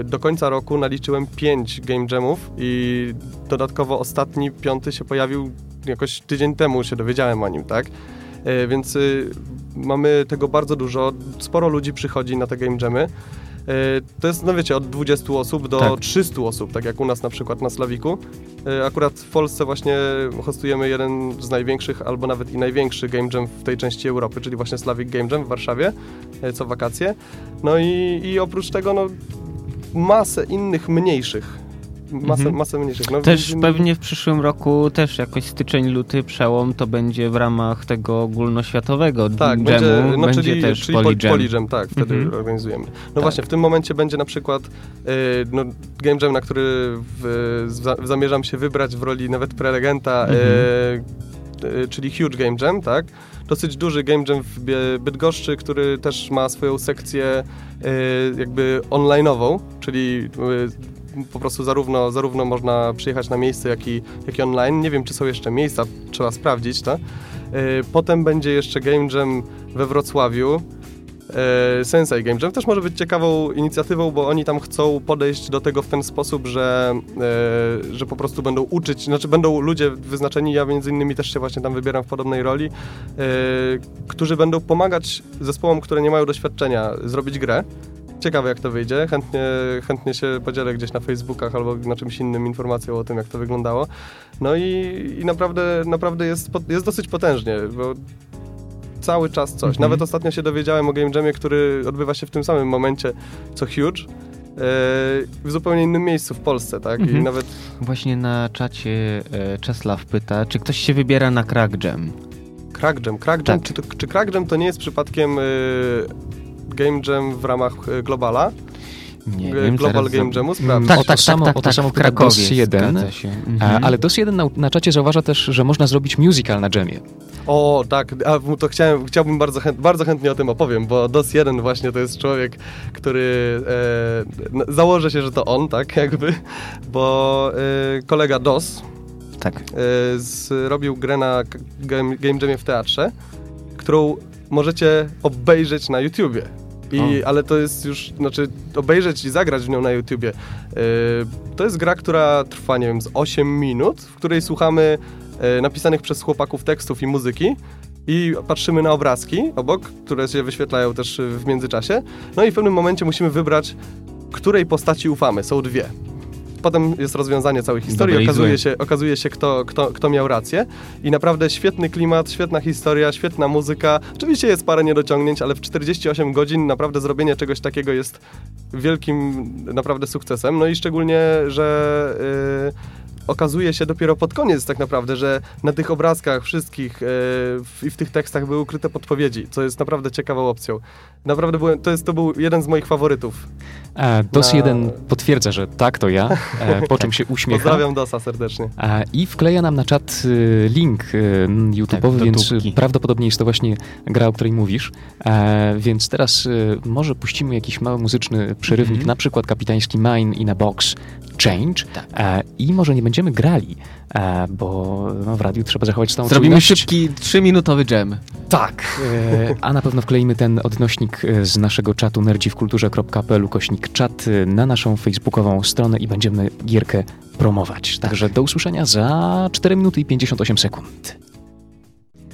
Y, Do końca roku naliczyłem 5 game jamów i dodatkowo ostatni, piąty się pojawił jakoś tydzień temu się dowiedziałem o nim, tak? E, Więc y, mamy tego bardzo dużo, sporo ludzi przychodzi na te game jamy. E, To jest, no wiecie, od 20 osób do Tak. 300 osób, tak jak u nas na przykład na Slawiku. E, Akurat w Polsce właśnie hostujemy jeden z największych, albo nawet i największy game jam w tej części Europy, czyli właśnie Slavic Game Jam w Warszawie, e, co wakacje. No i, i oprócz tego, no masę innych mniejszych. Masę, Mhm. masę mniejszych. No, Też pewnie w przyszłym roku, też jakoś styczeń, luty, przełom, to będzie w ramach tego ogólnoświatowego Tak, dżemu, będzie, no, będzie czyli, też czyli Polijam. Polijam, tak, wtedy Mhm. organizujemy. No Tak. właśnie, w tym momencie będzie na przykład y, no, game jam, na który w, za, zamierzam się wybrać w roli nawet prelegenta, Mhm. y, y, czyli Huge Game Jam, tak? Dosyć duży game jam w Bydgoszczy, który też ma swoją sekcję y, jakby online'ową, czyli y, po prostu zarówno, zarówno można przyjechać na miejsce, jak i, jak i online. Nie wiem, czy są jeszcze miejsca, trzeba sprawdzić to. Y, Potem będzie jeszcze Game Jam we Wrocławiu. E, Sensei Game Jam też może być ciekawą inicjatywą, bo oni tam chcą podejść do tego w ten sposób, że, e, że po prostu będą uczyć, znaczy będą ludzie wyznaczeni, ja między innymi też się właśnie tam wybieram w podobnej roli, e, którzy będą pomagać zespołom, które nie mają doświadczenia, zrobić grę. Ciekawe jak to wyjdzie, chętnie, chętnie się podzielę gdzieś na Facebookach albo na czymś innym informacją o tym, jak to wyglądało. No i, i naprawdę, naprawdę jest, jest dosyć potężnie, bo cały czas coś. Mhm. Nawet ostatnio się dowiedziałem o Game Jamie, który odbywa się w tym samym momencie co Huge, e, w zupełnie innym miejscu w Polsce, tak? I Mhm. nawet Właśnie na czacie e, Czesław pyta, czy ktoś się wybiera na Crack Jam? Crack Jam. Crack Jam, Tak. czy, to, czy Crack Jam to nie jest przypadkiem e, Game Jam w ramach e, Globala? Nie E, wiem, Global Game Jamu? Sprawdź. Tak, O to tak, samo- tak, tak, o to samo w Krakowie DOS 1. zgadza się. E, Mhm. ale DOS1 na, na czacie zauważa też, że można zrobić musical na dżemie. O, tak, a, to chciałem, chciałbym bardzo, chęt, bardzo chętnie o tym opowiem, bo DOS1 właśnie to jest człowiek, który e, założę się, że to on, tak (laughs) jakby, bo e, kolega DOS Tak. e, zrobił grę na game, game Jamie w teatrze, którą możecie obejrzeć na YouTubie. I, ale to jest już, znaczy obejrzeć i zagrać w nią na YouTubie. Yy, to jest gra, która trwa, nie wiem, z 8 minut, w której słuchamy yy, napisanych przez chłopaków tekstów i muzyki i patrzymy na obrazki obok, które się wyświetlają też w międzyczasie. No i w pewnym momencie musimy wybrać, której postaci ufamy. Są dwie. Potem jest rozwiązanie całej historii, okazuje się, okazuje się kto, kto, kto miał rację i naprawdę świetny klimat, świetna historia, świetna muzyka. Oczywiście jest parę niedociągnięć, ale w 48 godzin naprawdę zrobienie czegoś takiego jest wielkim naprawdę sukcesem. No i szczególnie, że yy, okazuje się dopiero pod koniec tak naprawdę, że na tych obrazkach wszystkich yy, w- i w tych tekstach były ukryte podpowiedzi, co jest naprawdę ciekawą opcją. Naprawdę byłem, to, jest, to był jeden z moich faworytów. E, DOS Na- 1 potwierdza, że tak, to ja, e, po (laughs) czym się uśmiecha. Pozdrawiam Dosa serdecznie. E, I wkleja nam na czat y, link y, YouTube'owy, Tak, więc tubki. prawdopodobnie jest to właśnie gra, o której mówisz. E, więc teraz y, może puścimy jakiś mały muzyczny przerywnik, Mhm. na przykład kapitański Mine in a Box Change. Tak. E, I może nie będziemy grali, e, bo no, w radiu trzeba zachować stałą Zrobimy czujność. szybki, trzyminutowy dżem. Tak. E, a na pewno wkleimy ten odnośnik e, z naszego czatu nerdziwkulturze.pl kośnik czat na naszą facebookową stronę i będziemy gierkę promować. Także do usłyszenia za 4 minuty i 58 sekund.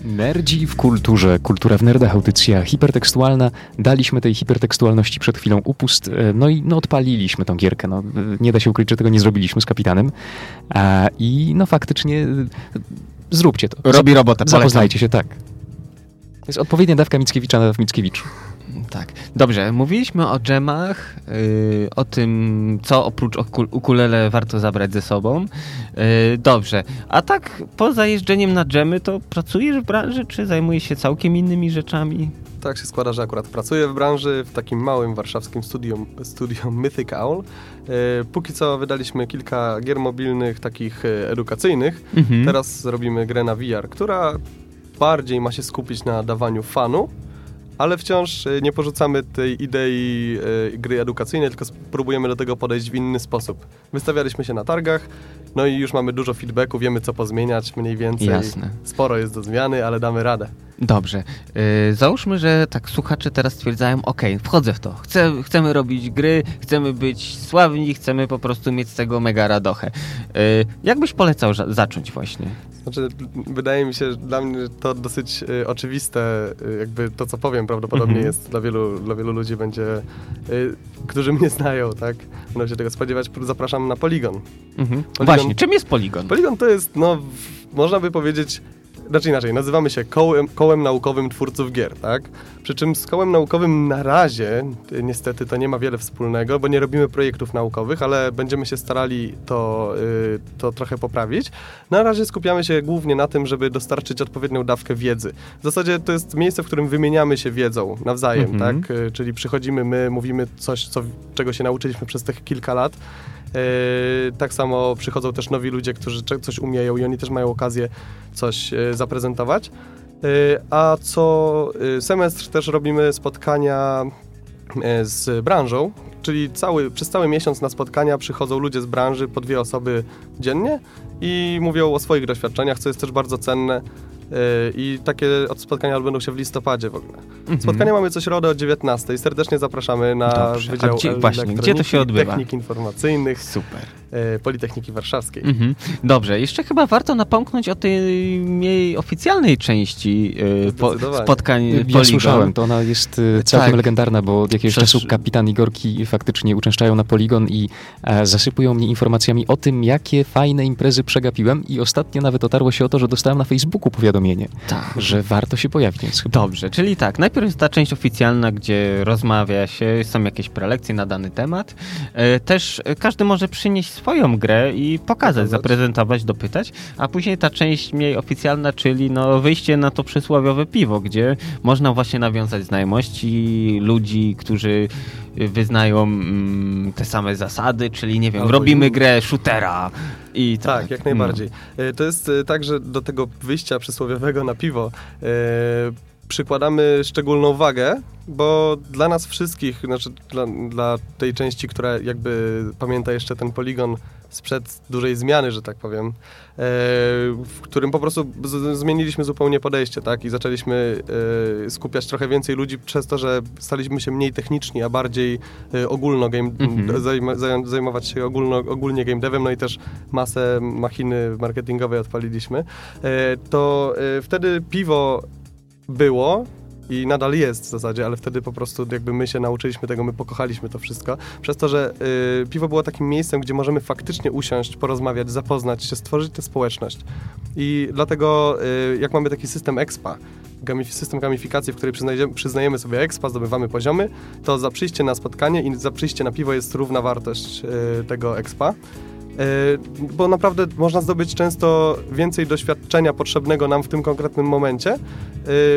Nerdzi w kulturze, kultura w nerdach, audycja hipertekstualna. Daliśmy tej hipertekstualności przed chwilą upust, e, no i no, odpaliliśmy tą gierkę. No, e, nie da się ukryć, że tego nie zrobiliśmy z kapitanem. A, I no faktycznie e, zróbcie to. Robi robotę, polecam. Zapoznajcie się, tak. To jest odpowiednia dawka Mickiewicza na Mickiewiczu. Tak. Dobrze, mówiliśmy o dżemach, yy, o tym, co oprócz ukulele warto zabrać ze sobą. Yy, dobrze, a tak poza jeżdżeniem na dżemy, to pracujesz w branży, czy zajmujesz się całkiem innymi rzeczami? Tak się składa, że akurat pracuję w branży w takim małym warszawskim studium, studium Mythic Owl. E, póki co wydaliśmy kilka gier mobilnych, takich e, edukacyjnych. Mhm. Teraz robimy grę na VR, która bardziej ma się skupić na dawaniu fanu, ale wciąż e, nie porzucamy tej idei e, gry edukacyjnej, tylko spróbujemy do tego podejść w inny sposób. Wystawialiśmy się na targach, no i już mamy dużo feedbacku, wiemy co pozmieniać mniej więcej. Jasne. Sporo jest do zmiany, ale damy radę. Dobrze. Yy, załóżmy, że tak słuchacze teraz stwierdzają, ok, wchodzę w to, Chcę, chcemy robić gry, chcemy być sławni, chcemy po prostu mieć z tego mega radochę. Yy, jak byś polecał za- zacząć właśnie? Znaczy, wydaje mi się, że dla mnie to dosyć y, oczywiste, y, jakby to, co powiem, prawdopodobnie Mhm. jest dla wielu, dla wielu ludzi będzie, y, którzy mnie znają, tak? Będą się tego spodziewać. Zapraszam na Poligon. Mhm. Polygon- Właśnie, czym jest poligon? Poligon to jest, no, można by powiedzieć, znaczy inaczej, nazywamy się kołem, kołem naukowym twórców gier, tak? Przy czym z kołem naukowym na razie, y, niestety, to nie ma wiele wspólnego, bo nie robimy projektów naukowych, ale będziemy się starali to, y, to trochę poprawić. Na razie skupiamy się głównie na tym, żeby dostarczyć odpowiednią dawkę wiedzy. W zasadzie to jest miejsce, w którym wymieniamy się wiedzą nawzajem, Mhm. tak? Y, Czyli przychodzimy my, mówimy coś, co, czego się nauczyliśmy przez tych kilka lat. Yy, tak samo przychodzą też nowi ludzie, którzy coś umieją i oni też mają okazję coś yy, zaprezentować. Yy, a co semestr też robimy spotkania z branżą, czyli cały, przez cały miesiąc na spotkania przychodzą ludzie z branży, po dwie osoby dziennie i mówią o swoich doświadczeniach, co jest też bardzo cenne. Yy, I takie spotkania odbędą się w listopadzie w ogóle. Mhm. Spotkania mamy co środę o 19. Serdecznie zapraszamy na Dobrze. A Wydział gdzie- właśnie, gdzie to się odbywa? Technik Informacyjnych Super. e, Politechniki Warszawskiej. Mhm. Dobrze, jeszcze chyba warto napomknąć o tej mniej oficjalnej części e, po, spotkań Ja Polygon. słyszałem, to ona jest e, całkiem Tak. legendarna, bo od jakiegoś Przecież- czasu kapitan i Gorki faktycznie uczęszczają na Poligon i e, zasypują mnie informacjami o tym, jakie fajne imprezy przegapiłem i ostatnio nawet otarło się o to, że dostałem na Facebooku powiadomienie, Tak. że warto się pojawić, Dobrze, czyli tak, najpierw jest ta część oficjalna, gdzie rozmawia się, są jakieś prelekcje na dany temat. E, Też każdy może przynieść swoją grę i pokazać, zaprezentować, dopytać, a później ta część mniej oficjalna, czyli no wyjście na to przysłowiowe piwo, gdzie można właśnie nawiązać znajomości ludzi, którzy wyznają mm, te same zasady, czyli nie wiem, Albo robimy inne. grę shootera i Tak, jak najbardziej. E, To jest e, tak, że do tego wyjścia przysłowiowego na piwo e, przykładamy szczególną wagę, bo dla nas wszystkich, znaczy dla, dla tej części, która jakby pamięta jeszcze ten poligon sprzed dużej zmiany, że tak powiem, e, w którym po prostu z, zmieniliśmy zupełnie podejście, tak? I zaczęliśmy e, skupiać trochę więcej ludzi przez to, że staliśmy się mniej techniczni, a bardziej e, ogólno game, Mhm. zajma, zaj- zajmować się ogólno, ogólnie game devem, no i też masę machiny marketingowej odpaliliśmy. E, to e, wtedy piwo było i nadal jest w zasadzie, ale wtedy po prostu jakby my się nauczyliśmy tego, my pokochaliśmy to wszystko, przez to, że y, piwo było takim miejscem, gdzie możemy faktycznie usiąść, porozmawiać, zapoznać się, stworzyć tę społeczność. I dlatego y, jak mamy taki system expa, system gamifikacji, w której przyznajemy, przyznajemy sobie expa, zdobywamy poziomy, to za przyjście na spotkanie i za przyjście na piwo jest równa wartość y, tego expa. E, bo naprawdę można zdobyć często więcej doświadczenia potrzebnego nam w tym konkretnym momencie, e,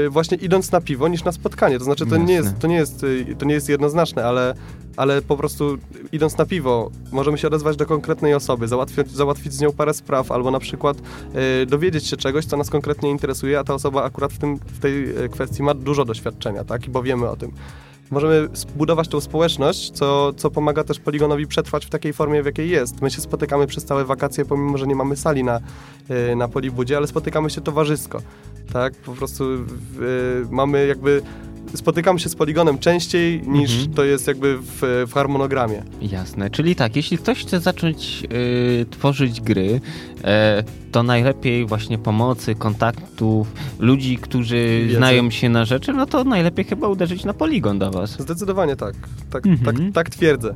właśnie idąc na piwo, niż na spotkanie. To znaczy, to nie jest, to nie jest, y, to nie jest jednoznaczne, ale, ale po prostu idąc na piwo, możemy się odezwać do konkretnej osoby, załatwić, załatwić z nią parę spraw, albo na przykład dowiedzieć się czegoś, co nas konkretnie interesuje, a ta osoba akurat w, tym, w tej kwestii ma dużo doświadczenia, tak? I bo wiemy o tym. Możemy zbudować tą społeczność, co, co pomaga też Poligonowi przetrwać w takiej formie, w jakiej jest. My się spotykamy przez całe wakacje, pomimo, że nie mamy sali na, e, na Polibudzie, ale spotykamy się towarzysko, tak? Po prostu e, mamy jakby... Spotykamy się z Poligonem częściej niż Mhm. to jest jakby w, w harmonogramie. Jasne, czyli tak, jeśli ktoś chce zacząć y, tworzyć gry, e, to najlepiej właśnie pomocy, kontaktów, ludzi, którzy Wiedzy. znają się na rzeczy, no to najlepiej chyba uderzyć na poligon do was. Zdecydowanie tak. Tak, Mhm. tak, tak twierdzę.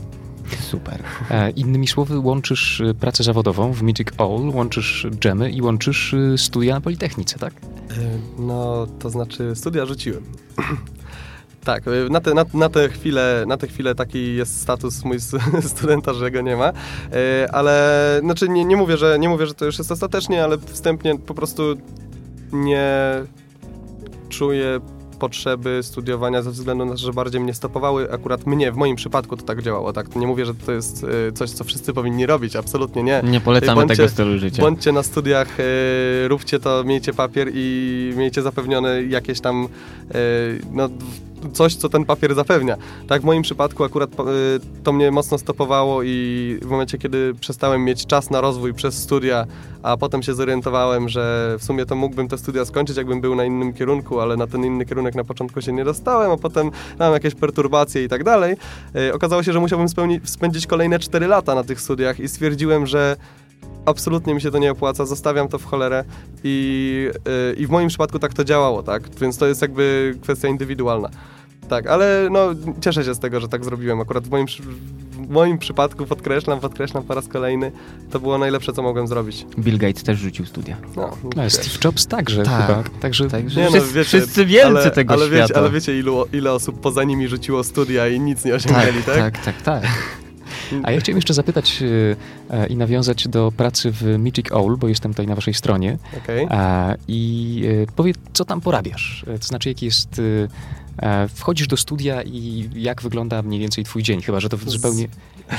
Super. E, Innymi słowy, łączysz e, pracę zawodową w Magic All, łączysz dżemy i łączysz e, studia na Politechnice, tak? E, No, to znaczy studia rzuciłem. (clears throat) Tak, e, na, te, na, na, tę chwilę, na tę chwilę taki jest status mój (laughs) studenta, że go nie ma, E, ale znaczy nie, nie, mówię, że, nie mówię, że to już jest ostatecznie, ale wstępnie po prostu nie czuję potrzeby studiowania ze względu na to, że bardziej mnie stopowały. Akurat mnie, w moim przypadku to tak działało, tak? Nie mówię, że to jest e, coś, co wszyscy powinni robić, absolutnie nie. Nie polecamy Bądźcie- tego stylu życia. Bądźcie na studiach, róbcie to, miejcie papier i miejcie zapewnione jakieś tam no, coś, co ten papier zapewnia. Tak w moim przypadku akurat e, to mnie mocno stopowało i w momencie, kiedy przestałem mieć czas na rozwój przez studia, a potem się zorientowałem, że w sumie to mógłbym te studia skończyć, jakbym był na innym kierunku, ale na ten inny kierunek na początku się nie dostałem, a potem mam jakieś perturbacje i tak dalej. E, Okazało się, że musiałbym spełni- spędzić kolejne 4 lata na tych studiach i stwierdziłem, że absolutnie mi się to nie opłaca, zostawiam to w cholerę i, yy, i w moim przypadku tak to działało, tak? Więc to jest jakby kwestia indywidualna. Tak, ale no cieszę się z tego, że tak zrobiłem. Akurat w moim, w moim przypadku podkreślam, podkreślam po raz kolejny, to było najlepsze, co mogłem zrobić. Bill Gates też rzucił studia. No, No. Steve Jobs także Tak. chyba. Także Także Nie, no, wszyscy, wiecie, wszyscy wielcy ale, tego ale świata. Wiecie, ale wiecie, ilu, ile osób poza nimi rzuciło studia i nic nie osiągnęli, tak? tak, tak, tak. A ja chciałem jeszcze zapytać e, e, i nawiązać do pracy w Magic Owl, bo jestem tutaj na waszej stronie. Okej. A, I e, powiedz, co tam porabiasz? To znaczy, jaki jest... Wchodzisz do studia i jak wygląda mniej więcej twój dzień? Chyba, że to Z- zupełnie...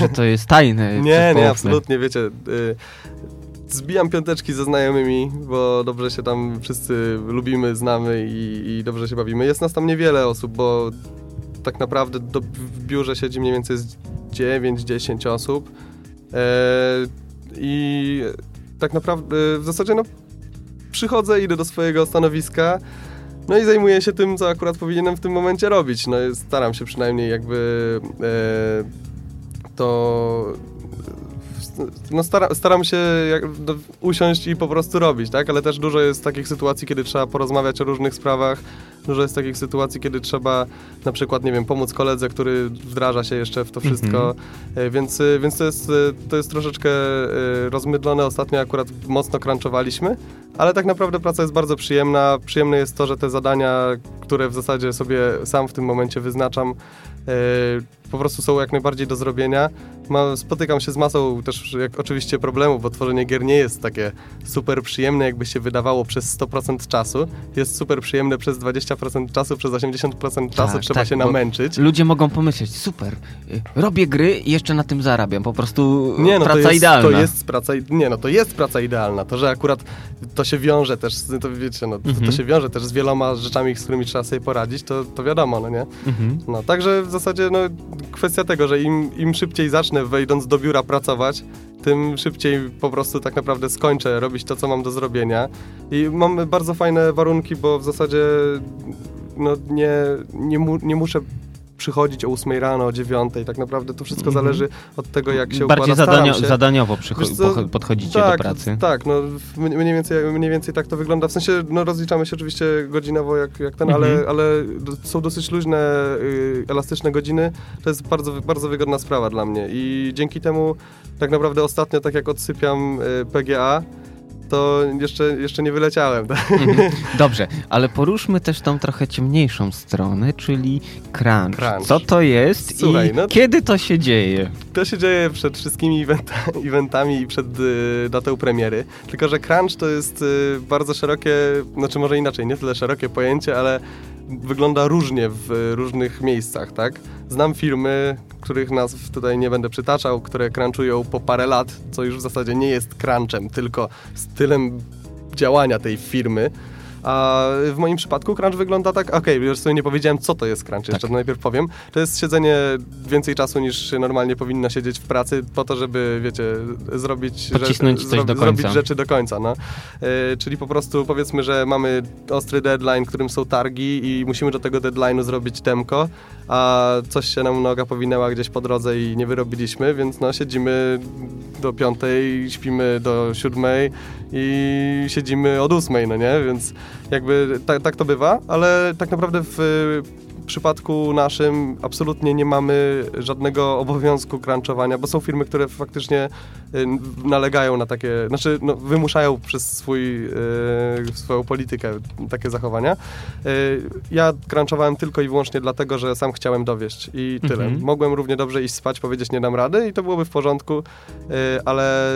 Że to jest tajne. (laughs) Nie, nie, absolutnie, wiecie. Y, zbijam piąteczki ze znajomymi, bo dobrze się tam wszyscy lubimy, znamy i, i dobrze się bawimy. Jest nas tam niewiele osób, bo tak naprawdę do, w biurze siedzi mniej więcej z 9-10 osób. E, I tak naprawdę w zasadzie no, przychodzę, idę do swojego stanowiska. No i zajmuję się tym, co akurat powinienem w tym momencie robić. No, staram się przynajmniej jakby e, to no stara, staram się jak, usiąść i po prostu robić, tak? Ale też dużo jest takich sytuacji, kiedy trzeba porozmawiać o różnych sprawach. Dużo jest takich sytuacji, kiedy trzeba na przykład, nie wiem, pomóc koledze, który wdraża się jeszcze w to wszystko. E, Więc, e, więc to, jest, e, to jest troszeczkę rozmydlone. Ostatnio akurat mocno crunchowaliśmy, ale tak naprawdę praca jest bardzo przyjemna. Przyjemne jest to, że te zadania, które w zasadzie sobie sam w tym momencie wyznaczam, po prostu są jak najbardziej do zrobienia ma, spotykam się z masą też jak oczywiście problemów, bo tworzenie gier nie jest takie super przyjemne, jakby się wydawało przez 100% czasu. Jest super przyjemne przez 20% czasu, przez 80% czasu Tak, trzeba tak, się namęczyć. Ludzie mogą pomyśleć, super, y, robię gry i jeszcze na tym zarabiam. Po prostu Nie, no praca to jest, idealna. To jest praca, nie, no to jest praca idealna. To, że akurat to się wiąże też, to wiecie, no, to, Mhm. to się wiąże też z wieloma rzeczami, z którymi trzeba sobie poradzić, to, to wiadomo, no nie? Mhm. No, także w zasadzie no, kwestia tego, że im, im szybciej zacznę wejdąc do biura pracować, tym szybciej po prostu tak naprawdę skończę robić to, co mam do zrobienia. I mam bardzo fajne warunki, bo w zasadzie no, nie, nie, mu, nie muszę przychodzić o 8 rano, o 9. Tak naprawdę to wszystko Mhm. zależy od tego, jak się Bardziej układa. Zadanio, się. zadaniowo co, podchodzicie tak, do pracy. Tak, no mniej więcej, mniej więcej tak to wygląda. W sensie, no rozliczamy się oczywiście godzinowo jak, jak ten, Mhm. ale, ale są dosyć luźne, y, elastyczne godziny. To jest bardzo, bardzo wygodna sprawa dla mnie i dzięki temu tak naprawdę ostatnio, tak jak odsypiam y, PGA, to jeszcze, jeszcze nie wyleciałem. Tak? Mhm. Dobrze, ale poruszmy też tą trochę ciemniejszą stronę, czyli crunch. Crunch. Co to jest Słuchaj, i no- kiedy to się dzieje? To się dzieje przed wszystkimi eventa, eventami i przed y, datą premiery. Tylko, że crunch to jest y, bardzo szerokie, znaczy może inaczej, nie tyle szerokie pojęcie, ale wygląda różnie w y, różnych miejscach, tak? Znam firmy, których nazw tutaj nie będę przytaczał, które crunchują po parę lat, co już w zasadzie nie jest crunchem, tylko stylem działania tej firmy. A w moim przypadku crunch wygląda tak, okej, już sobie nie powiedziałem, co to jest crunch, jeszcze Tak. to najpierw powiem. To jest siedzenie więcej czasu niż normalnie powinno siedzieć w pracy po to, żeby, wiecie, zrobić, Pocisnąć do zrobić rzeczy do końca, no. E, czyli po prostu powiedzmy, że mamy ostry deadline, którym są targi i musimy do tego deadline'u zrobić temko, a coś się nam noga powinęła gdzieś po drodze i nie wyrobiliśmy, więc no siedzimy do piątej, śpimy do siódmej i siedzimy od ósmej, no nie? Więc jakby tak, tak to bywa, ale tak naprawdę w przypadku naszym absolutnie nie mamy żadnego obowiązku crunchowania, bo są firmy, które faktycznie y, nalegają na takie, znaczy no, wymuszają przez swój, y, swoją politykę takie zachowania. Y, ja crunchowałem tylko i wyłącznie dlatego, że sam chciałem dowieść i tyle. Mhm. Mogłem równie dobrze iść spać, powiedzieć nie dam rady i to byłoby w porządku, y, ale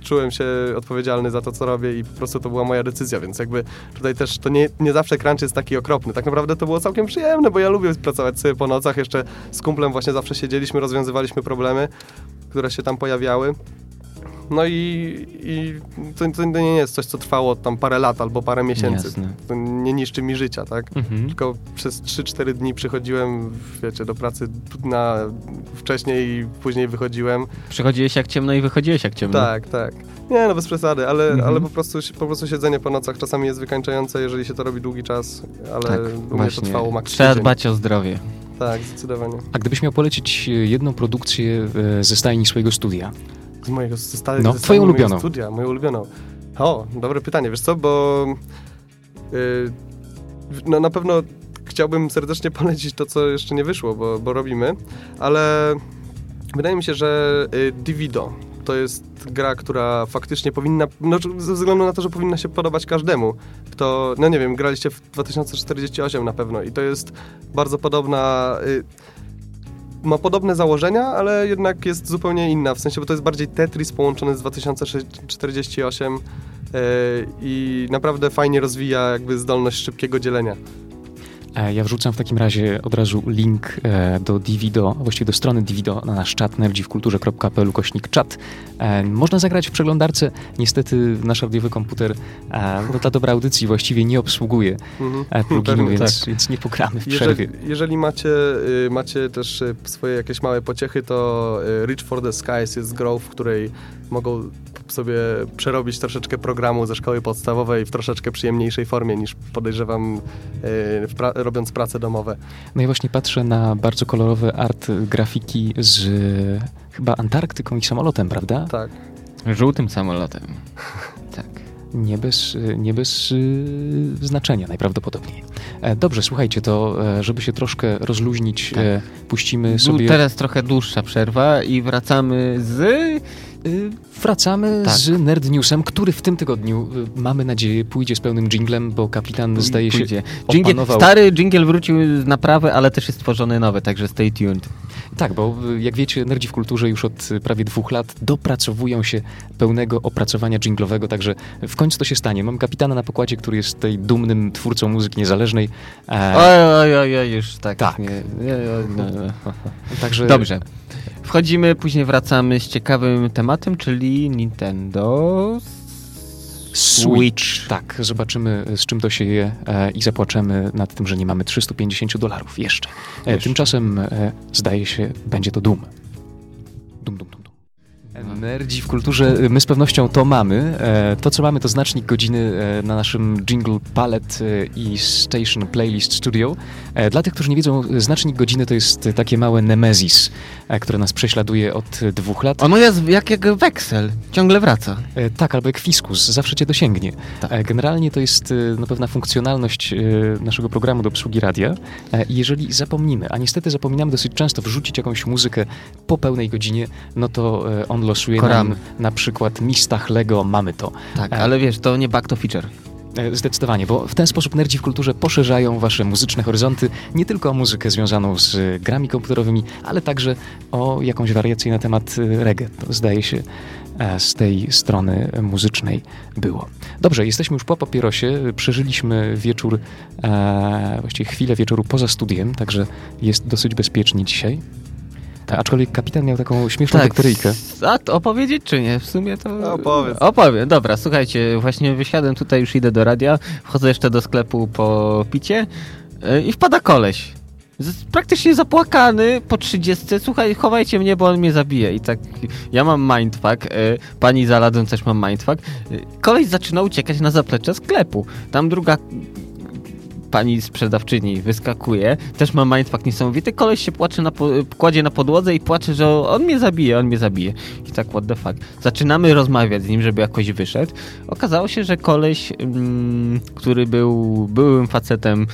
czułem się odpowiedzialny za to, co robię i po prostu to była moja decyzja, więc jakby tutaj też to nie, nie zawsze crunch jest taki okropny. Tak naprawdę to było całkiem przyjemne, bo ja lubię pracować sobie po nocach, jeszcze z kumplem właśnie zawsze siedzieliśmy, rozwiązywaliśmy problemy, które się tam pojawiały. No i, i to, to nie jest coś, co trwało tam parę lat albo parę miesięcy. Jasne. To nie niszczy mi życia, tak? Mhm. Tylko przez 3-4 dni przychodziłem, wiecie, do pracy na wcześniej i później wychodziłem. Przychodziłeś jak ciemno i wychodziłeś jak ciemno. Tak, tak. Nie, no bez przesady, ale, Mhm. ale po, prostu, po prostu siedzenie po nocach czasami jest wykańczające, jeżeli się to robi długi czas, ale Tak, u mnie to trwało maks Trzeba tydzień. dbać o zdrowie. Tak, zdecydowanie. A gdybyś miał polecić e, jedną produkcję e, ze stajni swojego studia, Z mojego stale, No, twoją ulubioną. studia, moją ulubioną. O, dobre pytanie, wiesz co, bo yy, no, na pewno chciałbym serdecznie polecić to, co jeszcze nie wyszło, bo, bo robimy, ale wydaje mi się, że y, Divido to jest gra, która faktycznie powinna, no ze względu na to, że powinna się podobać każdemu, kto, no nie wiem, graliście w 2048 na pewno i to jest bardzo podobna... Y, ma podobne założenia, ale jednak jest zupełnie inna, w sensie, bo to jest bardziej Tetris połączony z 2048 yy, i naprawdę fajnie rozwija jakby zdolność szybkiego dzielenia. E, Ja wrzucam w takim razie od razu link e, do Divido, właściwie do strony Divido na nasz czat nerdziwkulturze.pl kośnik czat. E, Można zagrać w przeglądarce. Niestety nasz audiowy komputer no, dla dobra audycji właściwie nie obsługuje Mhm. pluginu, Pewnie więc, tak. więc nie pogramy w przerwie. Jeżeli, jeżeli macie, y, macie też y, swoje jakieś małe pociechy, to y, Reach for the Skies jest grą, w której mogą sobie przerobić troszeczkę programu ze szkoły podstawowej w troszeczkę przyjemniejszej formie niż podejrzewam y, w pra robiąc prace domowe. No i właśnie patrzę na bardzo kolorowe art grafiki z y, chyba Antarktyką i samolotem, prawda? Tak. Żółtym samolotem. (laughs) Tak. Nie bez, y, nie bez y, znaczenia najprawdopodobniej. E, Dobrze, słuchajcie, to e, żeby się troszkę rozluźnić, Tak. e, puścimy Był sobie... teraz trochę dłuższa przerwa i wracamy z wracamy Tak. z Nerd Newsem, który w tym tygodniu, y, mamy nadzieję, pójdzie z pełnym jinglem, bo kapitan zdaje się Pójdzie. Dżingiel, opanował... stary dżingiel wrócił z naprawy, ale też jest tworzony nowy, także stay tuned. Tak, bo y, jak wiecie, nerdzi w kulturze już od y, prawie dwóch lat dopracowują się pełnego opracowania jinglowego, także w końcu to się stanie. Mam kapitana na pokładzie, który jest tutaj dumnym twórcą muzyki niezależnej. E, Oj, oj, oj, już tak. Tak. Nie, nie, no, no. także Dobrze. Wchodzimy, później wracamy z ciekawym tematem, czyli Nintendo Switch. Tak, zobaczymy z czym to się je e, i zapłaczemy nad tym, że nie mamy 350 dolarów jeszcze. E, Jeszcze. Tymczasem e, zdaje się, będzie to Doom. Dum, dum, dum, dum. Nerdzi w kulturze, y, my z pewnością to mamy. E, To, co mamy, to znacznik godziny e, na naszym Jingle Palette e, i Station Playlist Studio. Dla tych, którzy nie wiedzą, znacznik godziny to jest takie małe nemesis, które nas prześladuje od dwóch lat. Ono jest jak, jak weksel, ciągle wraca. Tak, albo jak fiskus, zawsze cię dosięgnie. Tak. Generalnie to jest no, pewna funkcjonalność naszego programu do obsługi radia. Jeżeli zapomnimy, a niestety zapominamy dosyć często wrzucić jakąś muzykę po pełnej godzinie, no to on losuje Koramy. nam na przykład Mistach Lego, mamy to. Tak, E. ale wiesz, to nie bug to feature. E, Zdecydowanie, bo w ten sposób nerdzi w kulturze poszerzają wasze muzyczne horyzonty nie tylko o muzykę związaną z grami komputerowymi, ale także o jakąś wariację na temat e, reggae. To zdaje się z tej strony muzycznej było. Dobrze, jesteśmy już po papierosie, przeżyliśmy wieczór, właściwie chwilę wieczoru poza studiem, także jest dosyć bezpiecznie dzisiaj. E, Aczkolwiek kapitan miał taką śmieszną bakteryjkę. s- A to opowiedzieć czy nie? W sumie to... Opowiedz. Opowiem, dobra, słuchajcie, właśnie wysiadłem tutaj, już idę do radia, wchodzę jeszcze do sklepu po picie yy, i wpada koleś. Praktycznie zapłakany po 30. Słuchaj, chowajcie mnie, bo on mnie zabije. I tak, ja mam mindfuck, yy, pani za ladą też mam mindfuck. Yy, koleś zaczyna uciekać na zaplecze sklepu. Tam druga pani sprzedawczyni wyskakuje, też ma mindfuck niesamowity, koleś się płacze na po, kładzie na podłodze i płacze, że on mnie zabije, on mnie zabije. I tak, what the fuck. Zaczynamy rozmawiać z nim, żeby jakoś wyszedł. Okazało się, że koleś, mm, który był byłym facetem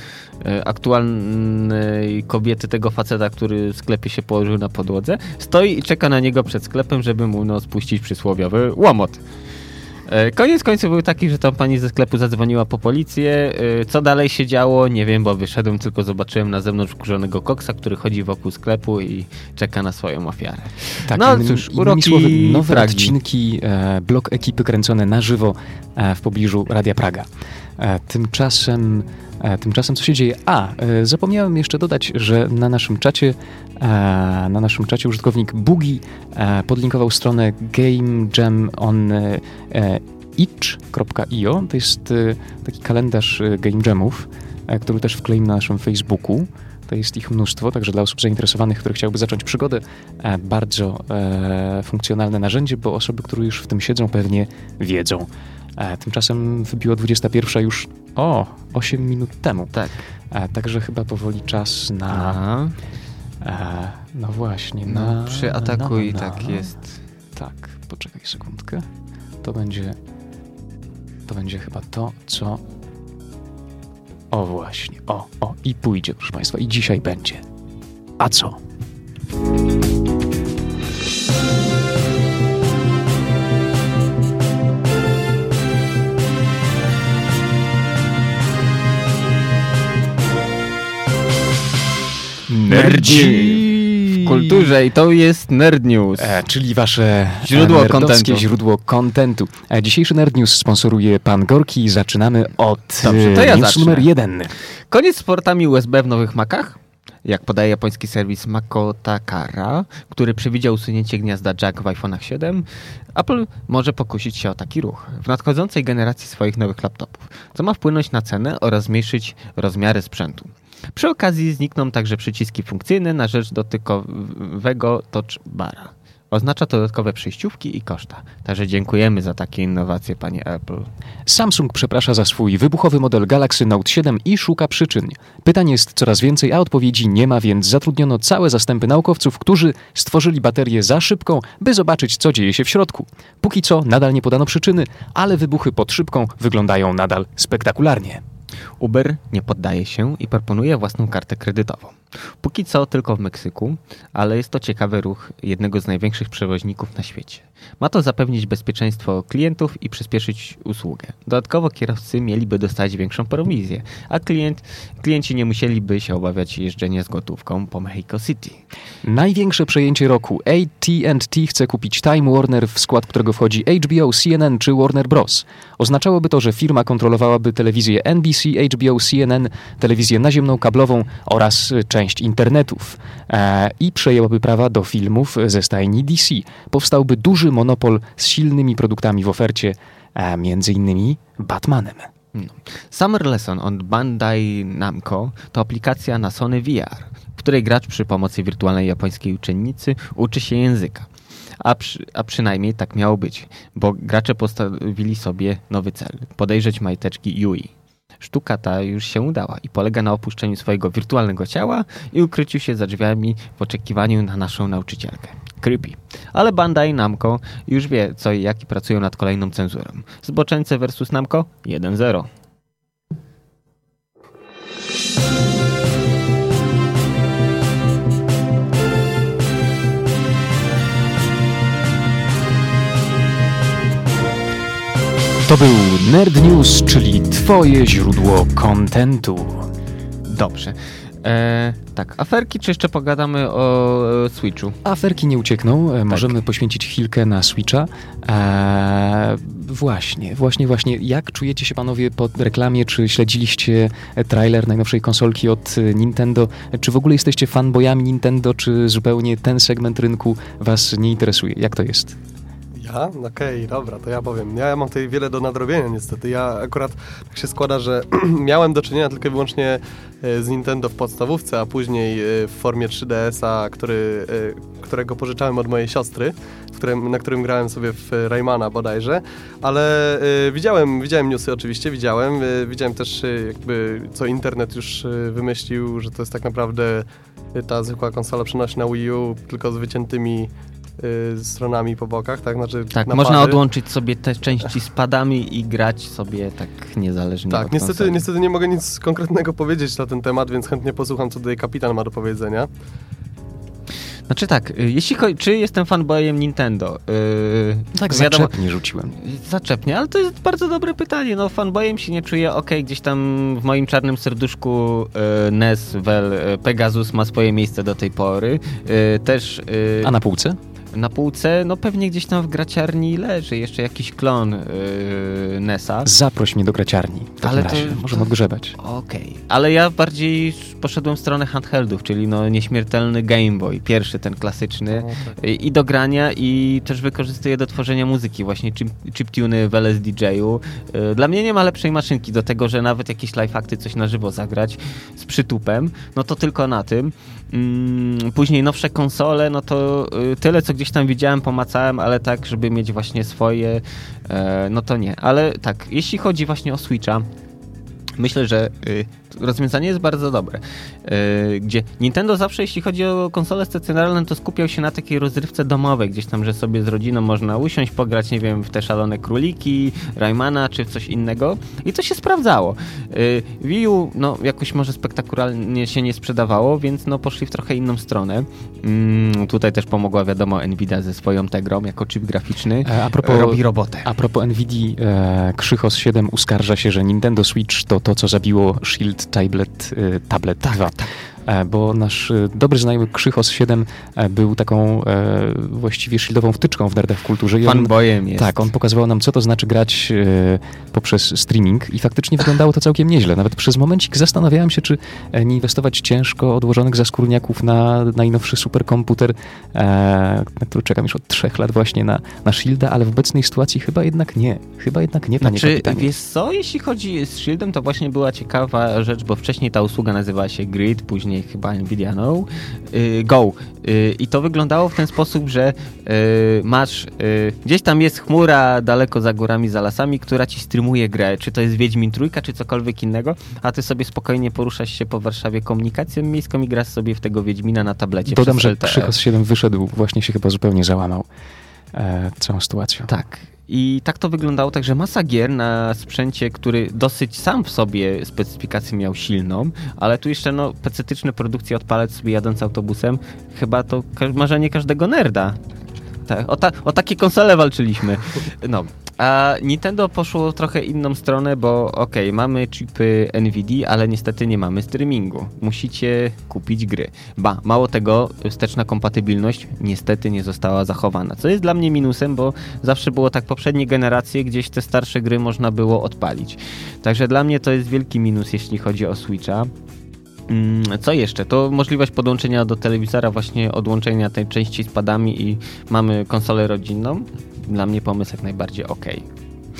e, aktualnej kobiety tego faceta, który w sklepie się położył na podłodze, stoi i czeka na niego przed sklepem, żeby mu no, spuścić przysłowiowy łomot. E, Koniec końców był taki, że tam pani ze sklepu zadzwoniła po policję. E, Co dalej się działo? Nie wiem, bo wyszedłem, tylko zobaczyłem na zewnątrz wkurzonego koksa, który chodzi wokół sklepu i czeka na swoją ofiarę. Tak, No innymi, cóż, uroki słowy, nowe Pragi. odcinki, e, blok ekipy kręcone na żywo e, w pobliżu Radia Praga. E, tymczasem, e, tymczasem co się dzieje? A, e, zapomniałem jeszcze dodać, że na naszym czacie na naszym czacie użytkownik Bugi podlinkował stronę Game Jam on itch.io. To jest taki kalendarz Game Jamów, który też wkleimy na naszym Facebooku. To jest ich mnóstwo, także dla osób zainteresowanych, które chciałyby zacząć przygodę, bardzo funkcjonalne narzędzie, bo osoby, które już w tym siedzą, pewnie wiedzą. E, tymczasem wybiło 21 już o 8 minut temu. Tak. E, także chyba powoli czas na. E, no właśnie, No, na. przyatakuj, na, na, tak jest. Tak, poczekaj sekundkę. To będzie. To będzie chyba to, co. O właśnie, o, o, i pójdzie, proszę Państwa, i dzisiaj będzie. A co? W kulturze i to jest Nerd News. E, czyli wasze Źródło e, nerdowskie kontentu. źródło kontentu. E, dzisiejszy Nerd News sponsoruje pan Gorki i zaczynamy od Dobrze, to e, ja zacznę. numer jeden. Koniec z portami USB w nowych Macach? Jak podaje japoński serwis Mako Takara, który przewidział usunięcie gniazda jack w iPhone'ach 7, Apple może pokusić się o taki ruch w nadchodzącej generacji swoich nowych laptopów, co ma wpłynąć na cenę oraz zmniejszyć rozmiary sprzętu. Przy okazji znikną także przyciski funkcyjne na rzecz dotykowego touch bara. Oznacza to dodatkowe przejściówki i koszta. Także dziękujemy za takie innowacje, panie Apple. Samsung przeprasza za swój wybuchowy model Galaxy Note 7 i szuka przyczyn. Pytań jest coraz więcej, a odpowiedzi nie ma, więc zatrudniono całe zastępy naukowców, którzy stworzyli baterię za szybką, by zobaczyć, co dzieje się w środku. Póki co nadal nie podano przyczyny, ale wybuchy pod szybką wyglądają nadal spektakularnie. Uber nie poddaje się i proponuje własną kartę kredytową. Póki co tylko w Meksyku, ale jest to ciekawy ruch jednego z największych przewoźników na świecie. Ma to zapewnić bezpieczeństwo klientów i przyspieszyć usługę. Dodatkowo kierowcy mieliby dostać większą prowizję, a klient, klienci nie musieliby się obawiać jeżdżenia z gotówką po Mexico City. Największe przejęcie roku. AT&T chce kupić Time Warner, w skład którego wchodzi HBO, CNN czy Warner Bros. Oznaczałoby to, że firma kontrolowałaby telewizję NBC, HBO, CNN, telewizję naziemną, kablową oraz część internetów e, i przejęłaby prawa do filmów ze stajni DC. Powstałby duży monopol z silnymi produktami w ofercie, e, między innymi Batmanem. No. Summer Lesson od Bandai Namco to aplikacja na Sony VR, w której gracz przy pomocy wirtualnej japońskiej uczennicy uczy się języka. A, przy, a przynajmniej tak miało być, bo gracze postawili sobie nowy cel podejrzeć majteczki Yui. Sztuka ta już się udała i polega na opuszczeniu swojego wirtualnego ciała i ukryciu się za drzwiami w oczekiwaniu na naszą nauczycielkę. Creepy. Ale Bandai Namco już wie co i jak i pracują nad kolejną cenzurą. Zboczeńce vs Namco 1-0. To był Nerd News, czyli twoje źródło kontentu. Dobrze. E, tak, aferki, czy jeszcze pogadamy o e, Switchu? Aferki nie uciekną, e, możemy poświęcić chwilkę na Switcha. E, właśnie, właśnie, właśnie. Jak czujecie się panowie po reklamie? Czy śledziliście trailer najnowszej konsolki od e, Nintendo? Czy w ogóle jesteście fanboyami Nintendo, czy zupełnie ten segment rynku was nie interesuje? Jak to jest? Ja? Okej, okay, dobra, to ja powiem. Ja, ja mam tutaj wiele do nadrobienia niestety. Ja akurat tak się składa, że (clears throat) miałem do czynienia tylko i wyłącznie e, z Nintendo w podstawówce, a później e, w formie 3DS-a, który, e, którego pożyczałem od mojej siostry, którym, na którym grałem sobie w Raymana bodajże, ale widziałem, widziałem newsy oczywiście, widziałem. Widziałem też jakby co internet już wymyślił, że to jest tak naprawdę ta zwykła konsola przenośna Wii U, tylko z wyciętymi y, stronami po bokach, tak? Znaczy tak, napady. można odłączyć sobie te części z padami i grać sobie tak niezależnie Tak, od niestety, konsoli. niestety nie mogę nic konkretnego powiedzieć na ten temat, więc chętnie posłucham, co tutaj kapitan ma do powiedzenia. Znaczy tak, y, jeśli chodzi, czy jestem fanboyem Nintendo? Yy, Tak, wiadomo, zaczepnie rzuciłem. Zaczepnie, ale to jest bardzo dobre pytanie. No, fanboyem się nie czuję. Okej, gdzieś tam w moim czarnym serduszku y, NES, Vel, y, Pegasus ma swoje miejsce do tej pory. Y, też y, A na półce? Na półce, no pewnie gdzieś tam w graciarni leży jeszcze jakiś klon yy, NESa. Zaproś mnie do graciarni. W takim Ale to- razie. Możemy odgrzebać. Okej, ale ja bardziej poszedłem w stronę handheldów, czyli no nieśmiertelny Game Boy, pierwszy ten klasyczny i, i do grania i też wykorzystuję do tworzenia muzyki, właśnie chip, chiptuny w LSDJ-u. Yy, Dla mnie nie ma lepszej maszynki do tego, że nawet jakieś live akty coś na żywo zagrać z przytupem, no to tylko na tym. Mm, Później nowsze konsole, no to y, tyle, co gdzieś tam widziałem, pomacałem, ale tak, żeby mieć właśnie swoje, e, no to nie. Ale tak, jeśli chodzi właśnie o Switcha, myślę, że y, rozwiązanie jest bardzo dobre. Y, gdzie Nintendo zawsze, jeśli chodzi o konsole stacjonarne, to skupiał się na takiej rozrywce domowej, gdzieś tam, że sobie z rodziną można usiąść, pograć, nie wiem, w te szalone króliki, Raymana czy w coś innego i to się sprawdzało. Y, Wii U, no, jakoś może spektakularnie się nie sprzedawało, więc no, poszli w trochę inną stronę. Mm, tutaj też pomogła, wiadomo, Nvidia ze swoją Tegrą jako chip graficzny. E, A propos, Robi robotę. a propos Nvidia, e, Krzychos 7 uskarża się, że Nintendo Switch to to, co zabiło Shield Tablet, e, tablet 2. E, Bo nasz e, dobry znajomy Krzychos 7 e, był taką właściwie shieldową wtyczką w nerdach w kulturze. I on, Fanboyem jest. tak, on pokazywał nam, co to znaczy grać poprzez streaming i faktycznie wyglądało to całkiem nieźle. Nawet przez momencik zastanawiałem się, czy nie inwestować ciężko odłożonych zaskórniaków na najnowszy superkomputer, na który czekam już od trzech lat właśnie na, na Shielda, ale w obecnej sytuacji chyba jednak nie. Chyba jednak nie, panie Znaczy, kapitanie. wiesz co, jeśli chodzi z Shieldem, to właśnie była ciekawa rzecz, bo wcześniej ta usługa nazywała się Grid, później chyba Nvidia no, y, Go. Y, I to wyglądało w ten sposób, że y, masz, gdzieś tam jest chmura daleko za górami, za lasami, która ci streamuje grę, czy to jest Wiedźmin Trójka, czy cokolwiek innego, a ty sobie spokojnie poruszasz się po Warszawie komunikacją miejską i grasz sobie w tego Wiedźmina na tablecie Dodam, że. Krzychos 7 wyszedł, właśnie się chyba zupełnie załamał e, całą sytuacją. Tak. I tak to wyglądało, także masa gier na sprzęcie, który dosyć sam w sobie specyfikację miał silną, ale tu jeszcze no pecetyczne produkcje odpalać sobie jadąc autobusem, chyba to marzenie każdego nerda. Tak, o, ta, o takie konsole walczyliśmy. No, a Nintendo poszło trochę inną stronę, bo okej, okay, mamy chipy NVIDIA, ale niestety nie mamy streamingu. Musicie kupić gry. Ba, mało tego, wsteczna kompatybilność niestety nie została zachowana, co jest dla mnie minusem, bo zawsze było tak poprzednie generacje, gdzieś te starsze gry można było odpalić. Także dla mnie to jest wielki minus, jeśli chodzi o Switcha. Mm, co jeszcze? To możliwość podłączenia do telewizora, właśnie odłączenia tej części z padami i mamy konsolę rodzinną. Dla mnie pomysł jak najbardziej ok.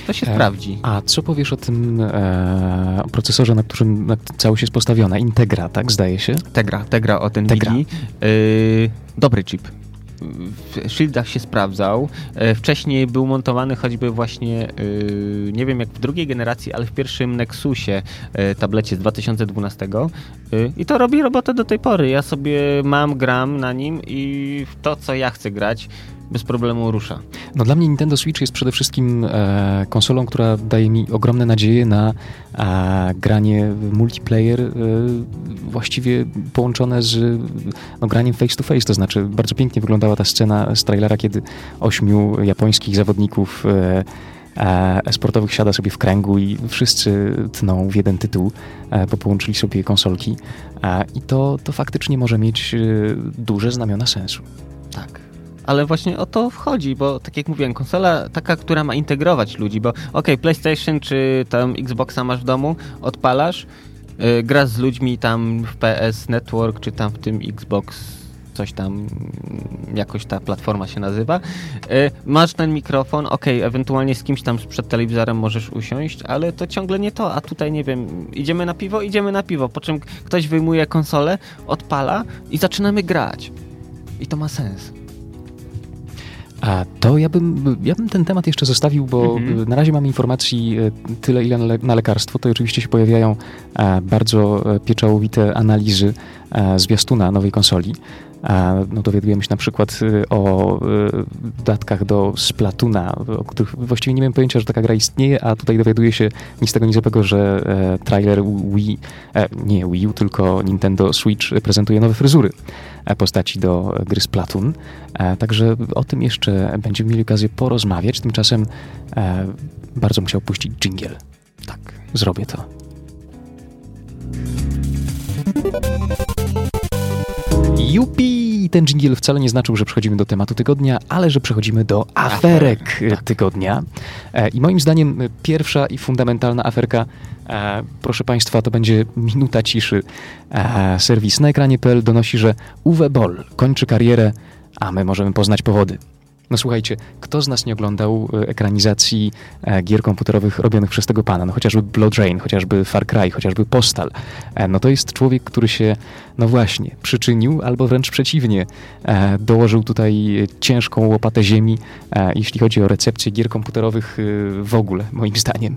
To się e, sprawdzi. A co powiesz o tym e, procesorze, na którym na całość jest postawiona? Integra, tak? Zdaje się? Tegra, Tegra o ten Tegra. E, dobry chip w Shieldach się sprawdzał. E, wcześniej był montowany choćby właśnie, e, nie wiem jak w drugiej generacji, ale w pierwszym Nexusie e, tablecie z 2012 i to robi robotę do tej pory. Ja sobie mam, gram na nim i w to, co ja chcę grać, bez problemu rusza. No dla mnie Nintendo Switch jest przede wszystkim e, konsolą, która daje mi ogromne nadzieje na e, granie multiplayer e, właściwie połączone z no, graniem face to face, to znaczy bardzo pięknie wyglądała ta scena z trailera, kiedy ośmiu japońskich zawodników e, e, sportowych siada sobie w kręgu i wszyscy tną w jeden tytuł, e, bo połączyli sobie konsolki i to, to faktycznie może mieć duże znamiona sensu. Ale właśnie o to wchodzi, bo tak jak mówiłem, konsola taka, która ma integrować ludzi, bo ok, PlayStation czy tam Xboxa masz w domu, odpalasz, yy, grasz z ludźmi tam w PS Network, czy tam w tym Xbox coś tam, mm, jakoś ta platforma się nazywa. Yy, masz ten mikrofon, ok, ewentualnie z kimś tam przed telewizorem możesz usiąść, ale to ciągle nie to, a tutaj nie wiem, idziemy na piwo, idziemy na piwo, po czym ktoś wyjmuje konsolę, odpala i zaczynamy grać. I to ma sens. A to ja bym, ja bym ten temat jeszcze zostawił, bo mhm. na razie mam informacji e, tyle, ile na, le na lekarstwo. To oczywiście się pojawiają e, bardzo e, pieczołowite analizy zwiastuna nowej konsoli. No, dowiadujemy się na przykład o datkach do Splatuna, o których właściwie nie miałem pojęcia, że taka gra istnieje, a tutaj dowiaduję się nic tego, nic tego, że trailer Wii, nie Wii U, tylko Nintendo Switch prezentuje nowe fryzury postaci do gry Splatoon. E, także o tym jeszcze będziemy mieli okazję porozmawiać. Tymczasem e, bardzo musiał puścić jingle. Tak, zrobię to. Jupi! Ten jingle wcale nie znaczył, że przechodzimy do tematu tygodnia, ale że przechodzimy do aferek tak. tygodnia. E, I moim zdaniem pierwsza i fundamentalna aferka E, proszę Państwa, to będzie minuta ciszy. E, serwis na ekranie.pl donosi, że Uwe Boll kończy karierę, a my możemy poznać powody. No słuchajcie, kto z nas nie oglądał e, ekranizacji gier komputerowych robionych przez tego pana? No chociażby Blood Rain, chociażby Far Cry, chociażby Postal. No to jest człowiek, który się, no właśnie, przyczynił, albo wręcz przeciwnie, dołożył tutaj ciężką łopatę ziemi, jeśli chodzi o recepcję gier komputerowych w ogóle, moim zdaniem.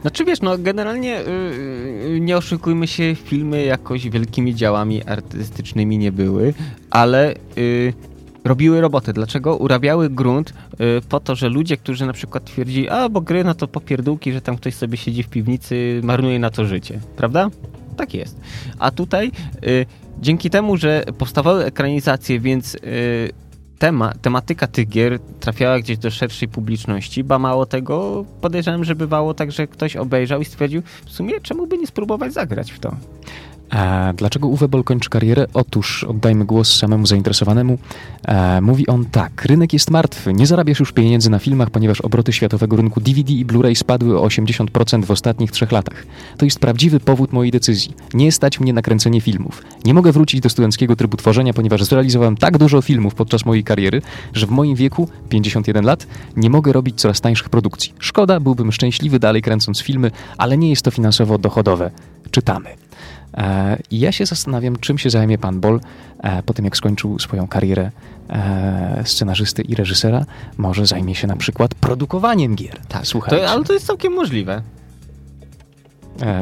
Znaczy wiesz, no generalnie yy, nie oszukujmy się, filmy jakoś wielkimi działami artystycznymi nie były, ale yy, robiły robotę. Dlaczego? Urabiały grunt yy, po to, że ludzie, którzy na przykład twierdzi, a bo gry no to popierdółki, że tam ktoś sobie siedzi w piwnicy, marnuje na to życie. Prawda? Tak jest. A tutaj y, dzięki temu, że powstawały ekranizacje, więc y, tema, tematyka tych gier trafiała gdzieś do szerszej publiczności, ba mało tego podejrzewam, że bywało tak, że ktoś obejrzał i stwierdził, w sumie czemu by nie spróbować zagrać w to. A dlaczego Uwe Boll kończy karierę? Otóż oddajmy głos samemu zainteresowanemu. E, mówi on tak. Rynek jest martwy. Nie zarabiasz już pieniędzy na filmach, ponieważ obroty światowego rynku DVD i Blu-ray spadły o 80% w ostatnich trzech latach. To jest prawdziwy powód mojej decyzji. Nie stać mnie na kręcenie filmów. Nie mogę wrócić do studenckiego trybu tworzenia, ponieważ zrealizowałem tak dużo filmów podczas mojej kariery, że w moim wieku, 51 lat, nie mogę robić coraz tańszych produkcji. Szkoda, byłbym szczęśliwy dalej kręcąc filmy, ale nie jest to finansowo dochodowe. Czytamy. E, I ja się zastanawiam, czym się zajmie pan Bol e, po tym, jak skończył swoją karierę e, scenarzysty i reżysera. Może zajmie się na przykład produkowaniem gier. Tak, słuchaj. Ale to jest całkiem możliwe.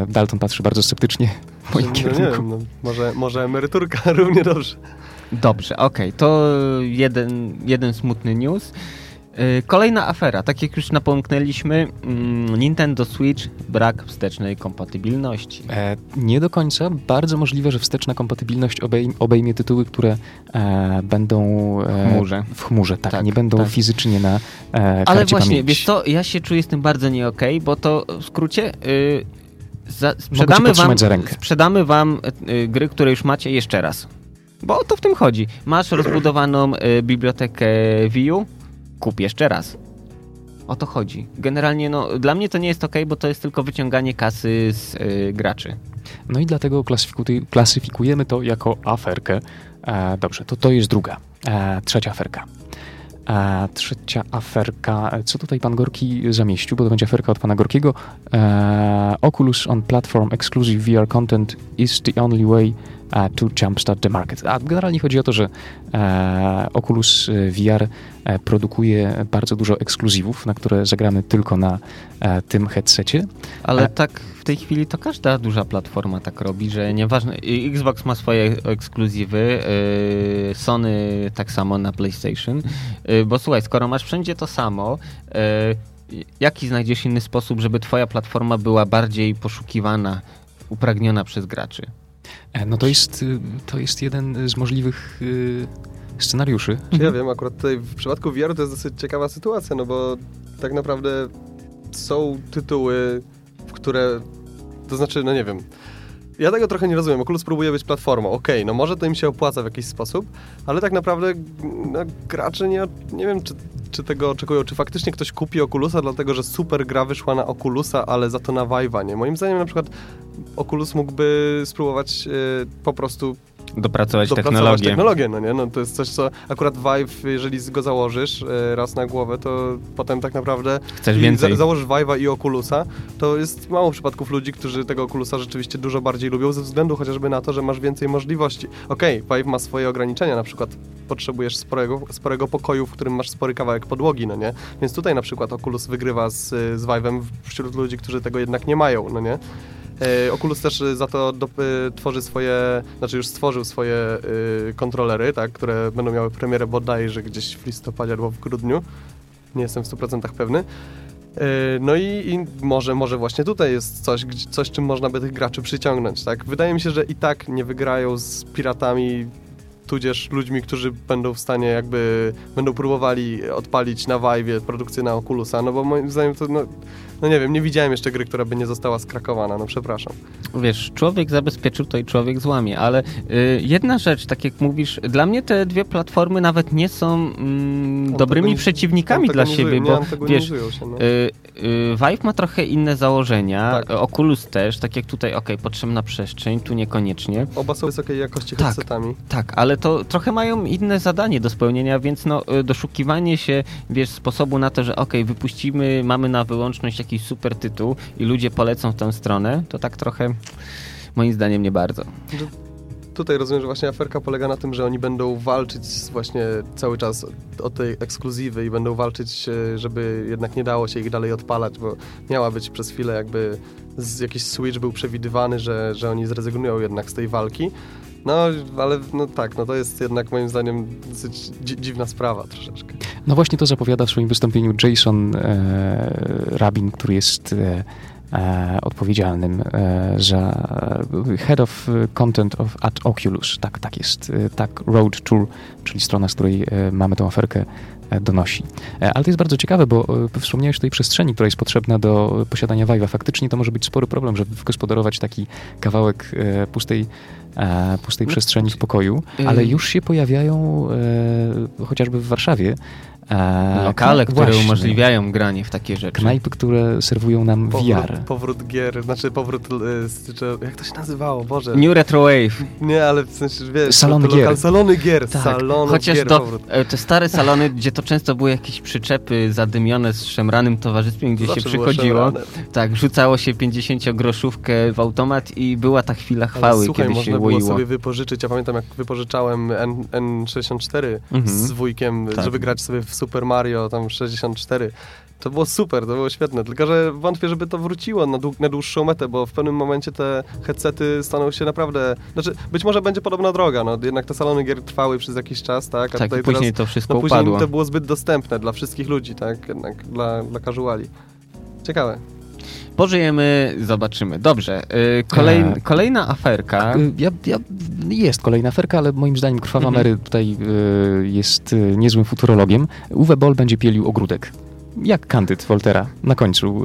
Dalton patrzy bardzo sceptycznie w moim no, kierunku. Nie wiem, no, może, może emeryturka (laughs) równie dobrze. Dobrze, okej. Okay. To jeden, jeden smutny news. Y, Kolejna afera, tak jak już napomknęliśmy, mm, Nintendo Switch, brak wstecznej kompatybilności. E, nie do końca. Bardzo możliwe, że wsteczna kompatybilność obejm, obejmie tytuły, które e, będą e, W chmurze. W chmurze, tak. Tak, nie będą tak. fizycznie na e, Ale właśnie, pamięci. wiesz co, ja się czuję z tym bardzo nie okej, bo to w skrócie y, za, sprzedamy, wam, sprzedamy wam y, gry, które już macie jeszcze raz. Bo o to w tym chodzi. Masz rozbudowaną y, bibliotekę Wii U, kup jeszcze raz. O to chodzi. Generalnie, no, dla mnie to nie jest okej, bo to jest tylko wyciąganie kasy z y, graczy. No i dlatego klasyfiku- klasyfikujemy to jako aferkę. E, dobrze, to to jest druga. E, trzecia aferka. E, trzecia aferka. Co tutaj pan Gorki zamieścił, bo to będzie aferka od pana Gorkiego. E, Oculus on platform exclusive VR content is the only way to jumpstart the market. A generalnie chodzi o to, że e, Oculus VR e, produkuje bardzo dużo ekskluzywów, na które zagramy tylko na e, tym headsetie. Ale tak w tej chwili to każda duża platforma tak robi, że nieważne. Xbox ma swoje ekskluzywy, yy, Sony tak samo na PlayStation. Yy, bo słuchaj, skoro masz wszędzie to samo, yy, jaki znajdziesz inny sposób, żeby twoja platforma była bardziej poszukiwana, upragniona przez graczy? E, No to jest, y, to jest jeden z możliwych y, scenariuszy. Ja wiem, akurat tutaj w przypadku VR to jest dosyć ciekawa sytuacja, no bo tak naprawdę są tytuły, w które, to znaczy, no nie wiem, ja tego trochę nie rozumiem. Oculus próbuje być platformą. Okej, no może to im się opłaca w jakiś sposób, ale tak naprawdę no, gracze nie, nie wiem, czy, czy tego oczekują. Czy faktycznie ktoś kupi Oculusa, dlatego że super gra wyszła na Oculusa, ale za to na Vive'a, nie? Moim zdaniem na przykład Oculus mógłby spróbować y, po prostu Dopracować, dopracować technologię. technologię, no nie? No to jest coś, co akurat Vive, jeżeli go założysz e, raz na głowę, to potem tak naprawdę Chcesz więcej. Za, założysz Vive'a i Oculusa, to jest mało przypadków ludzi, którzy tego Oculusa rzeczywiście dużo bardziej lubią, ze względu chociażby na to, że masz więcej możliwości. Okej, Vive ma swoje ograniczenia, na przykład potrzebujesz sporego, sporego pokoju, w którym masz spory kawałek podłogi, no nie? Więc tutaj na przykład Oculus wygrywa z, z Vive'em wśród ludzi, którzy tego jednak nie mają, no nie? E, Oculus też e, za to do, e, tworzy swoje, znaczy już stworzył swoje e, kontrolery, tak, które będą miały premierę bodajże gdzieś w listopadzie albo w grudniu. Nie jestem w 100% pewny. E, No i, i może, może właśnie tutaj jest coś, coś, czym można by tych graczy przyciągnąć, tak? Wydaje mi się, że i tak nie wygrają z piratami, tudzież ludźmi, którzy będą w stanie jakby, będą próbowali odpalić na Vive produkcję na Oculusa, no bo moim zdaniem to, no, no nie wiem, nie widziałem jeszcze gry, która by nie została skrakowana, no przepraszam. Wiesz, człowiek zabezpieczył, to i człowiek złamie, ale y, jedna rzecz, tak jak mówisz, dla mnie te dwie platformy nawet nie są mm, dobrymi przeciwnikami dla siebie, nie bo wiesz, się, no. Y, y, Vive ma trochę inne założenia, Tak. Oculus też, tak jak tutaj, ok, potrzebna przestrzeń, tu niekoniecznie. Oba są wysokiej jakości Tak. headsetami. Tak, ale to trochę mają inne zadanie do spełnienia, więc no, y, doszukiwanie się, wiesz, sposobu na to, że ok, wypuścimy, mamy na wyłączność jakiś super tytuł i ludzie polecą w tę stronę, to tak trochę, moim zdaniem, nie bardzo. Tutaj rozumiem, że właśnie aferka polega na tym, że oni będą walczyć właśnie cały czas o tej ekskluzywy i będą walczyć, e, żeby jednak nie dało się ich dalej odpalać, bo miała być przez chwilę jakby jakiś switch był przewidywany, że, że oni zrezygnują jednak z tej walki. No, ale no tak, no to jest jednak moim zdaniem dosyć dzi- dziwna sprawa troszeczkę. No właśnie to zapowiada w swoim wystąpieniu Jason e, Rabin, który jest e, e, odpowiedzialnym e, za Head of Content of, at Oculus. Tak, tak jest. E, tak, Road Tour, czyli strona, z której e, mamy tą aferkę, e, donosi. E, ale to jest bardzo ciekawe, bo e, wspomniałeś o tej przestrzeni, która jest potrzebna do posiadania Vive'a. Faktycznie to może być spory problem, żeby wygospodarować taki kawałek e, pustej e, pustej No, przestrzeni w pokoju, y- ale już się pojawiają e, chociażby w Warszawie e, Lokale, kna- które właśnie, umożliwiają granie w takie rzeczy. knajpy, które serwują nam Powrót, VR. powrót gier, znaczy powrót, e, jak to się nazywało, Boże. New Retro Wave. Nie, ale w sensie, wiesz, Salony to lokal- gier. Salony gier, Tak, salony chociaż gier, powrót. e, te stare salony, gdzie to często były jakieś przyczepy zadymione z szemranym towarzystwem, gdzie Zawsze się przychodziło, szemrane. tak, rzucało się 50-groszówkę w automat i była ta chwila Ale chwały, słuchaj, kiedy można się było łoiło. sobie wypożyczyć. Ja pamiętam, jak wypożyczałem N, N64 Mhm. z wujkiem, Tak. żeby grać sobie w w Super Mario tam 64. To było super, to było świetne, tylko że wątpię, żeby to wróciło na, dłu- na dłuższą metę, bo w pewnym momencie te headsety staną się naprawdę... Znaczy, być może będzie podobna droga, no jednak te salony gier trwały przez jakiś czas, tak? A Tak, i później teraz, to wszystko no później upadło. to było zbyt dostępne dla wszystkich ludzi, tak? Jednak dla, dla casuali. Ciekawe. Pożyjemy, zobaczymy. Dobrze, y, kolej, Eee. kolejna aferka. Y, Ja, ja, jest kolejna aferka, ale moim zdaniem Krwawa Mhm. Mary tutaj y, jest niezłym futurologiem. Uwe Boll będzie pielił ogródek. Jak Candyd Voltera na końcu.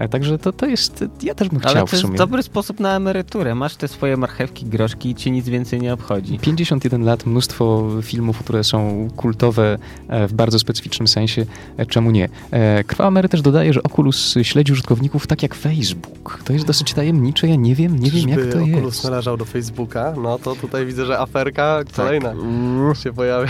E, także to, to jest... Ja też bym Ale chciał to w jest dobry sposób na emeryturę. Masz te swoje marchewki, groszki i cię nic więcej nie obchodzi. 51 lat, mnóstwo filmów, które są kultowe e, w bardzo specyficznym sensie. E, Czemu nie? Krwawa Mary też dodaje, że Oculus śledzi użytkowników tak jak Facebook. To jest dosyć tajemnicze, ja nie wiem, nie wiem jak Czyżby to Oculus jest. należał do Facebooka, no to tutaj widzę, że aferka kolejna Tak. się pojawia.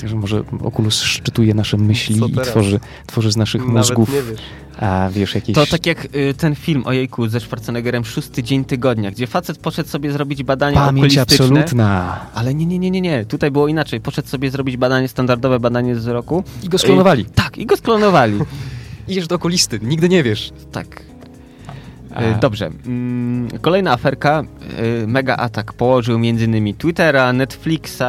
Także może Oculus szczytuje nasze myśli i tworzy, tworzy z naszych Nawet mózgów, nie wiesz. a wiesz, jakieś... To tak jak y, ten film o jejku ze Schwarzeneggerem Szósty Dzień Tygodnia, gdzie facet poszedł sobie zrobić badanie Pamięć okulistyczne. absolutna. Ale nie, nie, nie, nie, nie. Tutaj było inaczej. Poszedł sobie zrobić badanie, standardowe badanie wzroku. I go sklonowali. Y, tak, i go sklonowali. (laughs) Idziesz do okulisty, nigdy nie wiesz. tak. Y, Dobrze. Mm, Kolejna aferka. Y, Mega atak położył m.in. Twittera, Netflixa,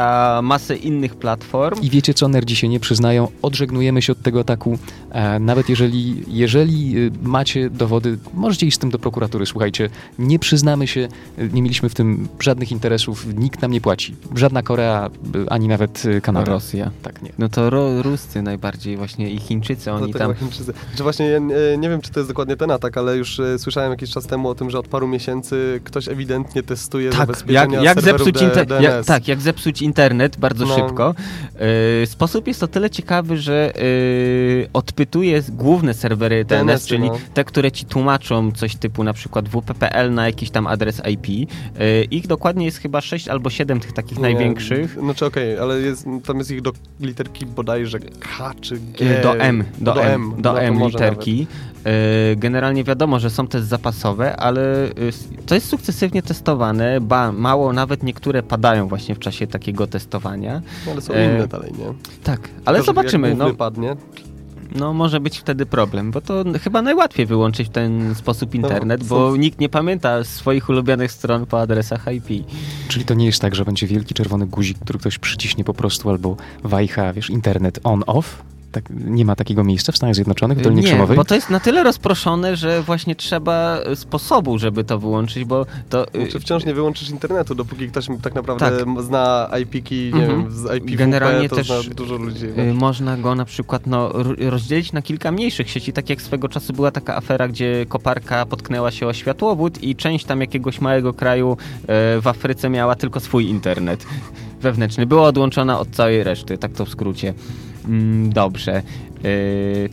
masę innych platform. I wiecie co, nerdzi się nie przyznają, odżegnujemy się od tego ataku. E, nawet jeżeli, jeżeli macie dowody, możecie iść z tym do prokuratury. Słuchajcie, nie przyznamy się, nie mieliśmy w tym żadnych interesów, nikt nam nie płaci. Żadna Korea, ani nawet Kanada. Rosja. Tak, nie. No to ro, Ruscy najbardziej właśnie i Chińczycy, oni Dlatego tam... Chińczycy. Że właśnie ja nie, wiem, czy to jest dokładnie ten atak, ale już e, słyszałem jakiś czas temu o tym, że od paru miesięcy ktoś ewidentnie testuje Tak, zabezpieczenia jak, jak zepsuć inter- jak, tak, jak zepsuć internet bardzo No. szybko. Yy, sposób jest o tyle ciekawy, że yy, odpytuje główne serwery DNS, DNS, czyli no. te, które ci tłumaczą coś typu na przykład wp.pl na jakiś tam adres IP. Yy, ich dokładnie jest chyba 6 albo 7 tych takich Nie, największych. Znaczy okej, ale jest, tam jest ich do literki bodajże K czy G. Yy, Do M, do, do M, M, do no M literki. Yy, Generalnie wiadomo, że są też zapasowe, ale yy, to jest sukcesywnie testowane. Ba, mało nawet niektóre padają właśnie w czasie takiego testowania. nawet. Ale są E, inne dalej, nie? Tak, ale Tylko, zobaczymy. Jak No, padnie, no może być wtedy problem, bo to chyba najłatwiej wyłączyć w ten sposób internet, są- bo nikt nie pamięta swoich ulubionych stron po adresach IP. Czyli to nie jest tak, że będzie wielki czerwony guzik, który ktoś przyciśnie po prostu, albo wajcha, wiesz, internet on-off? Tak, nie ma takiego miejsca w Stanach Zjednoczonych, w Dolinie Nie, Krzemowej? bo to jest na tyle rozproszone, że właśnie trzeba sposobu, żeby to wyłączyć, bo to... y, Znaczy wciąż nie wyłączysz internetu, dopóki ktoś tak naprawdę Tak. zna IP-ki, nie Mhm. wiem, z IPv4, Generalnie to też, zna dużo ludzi. Y, Można go na przykład no, rozdzielić na kilka mniejszych sieci, tak jak swego czasu była taka afera, gdzie koparka potknęła się o światłowód i część tam jakiegoś małego kraju e, w Afryce miała tylko swój internet wewnętrzny. Była odłączona od całej reszty, tak to w skrócie. Mm, dobrze.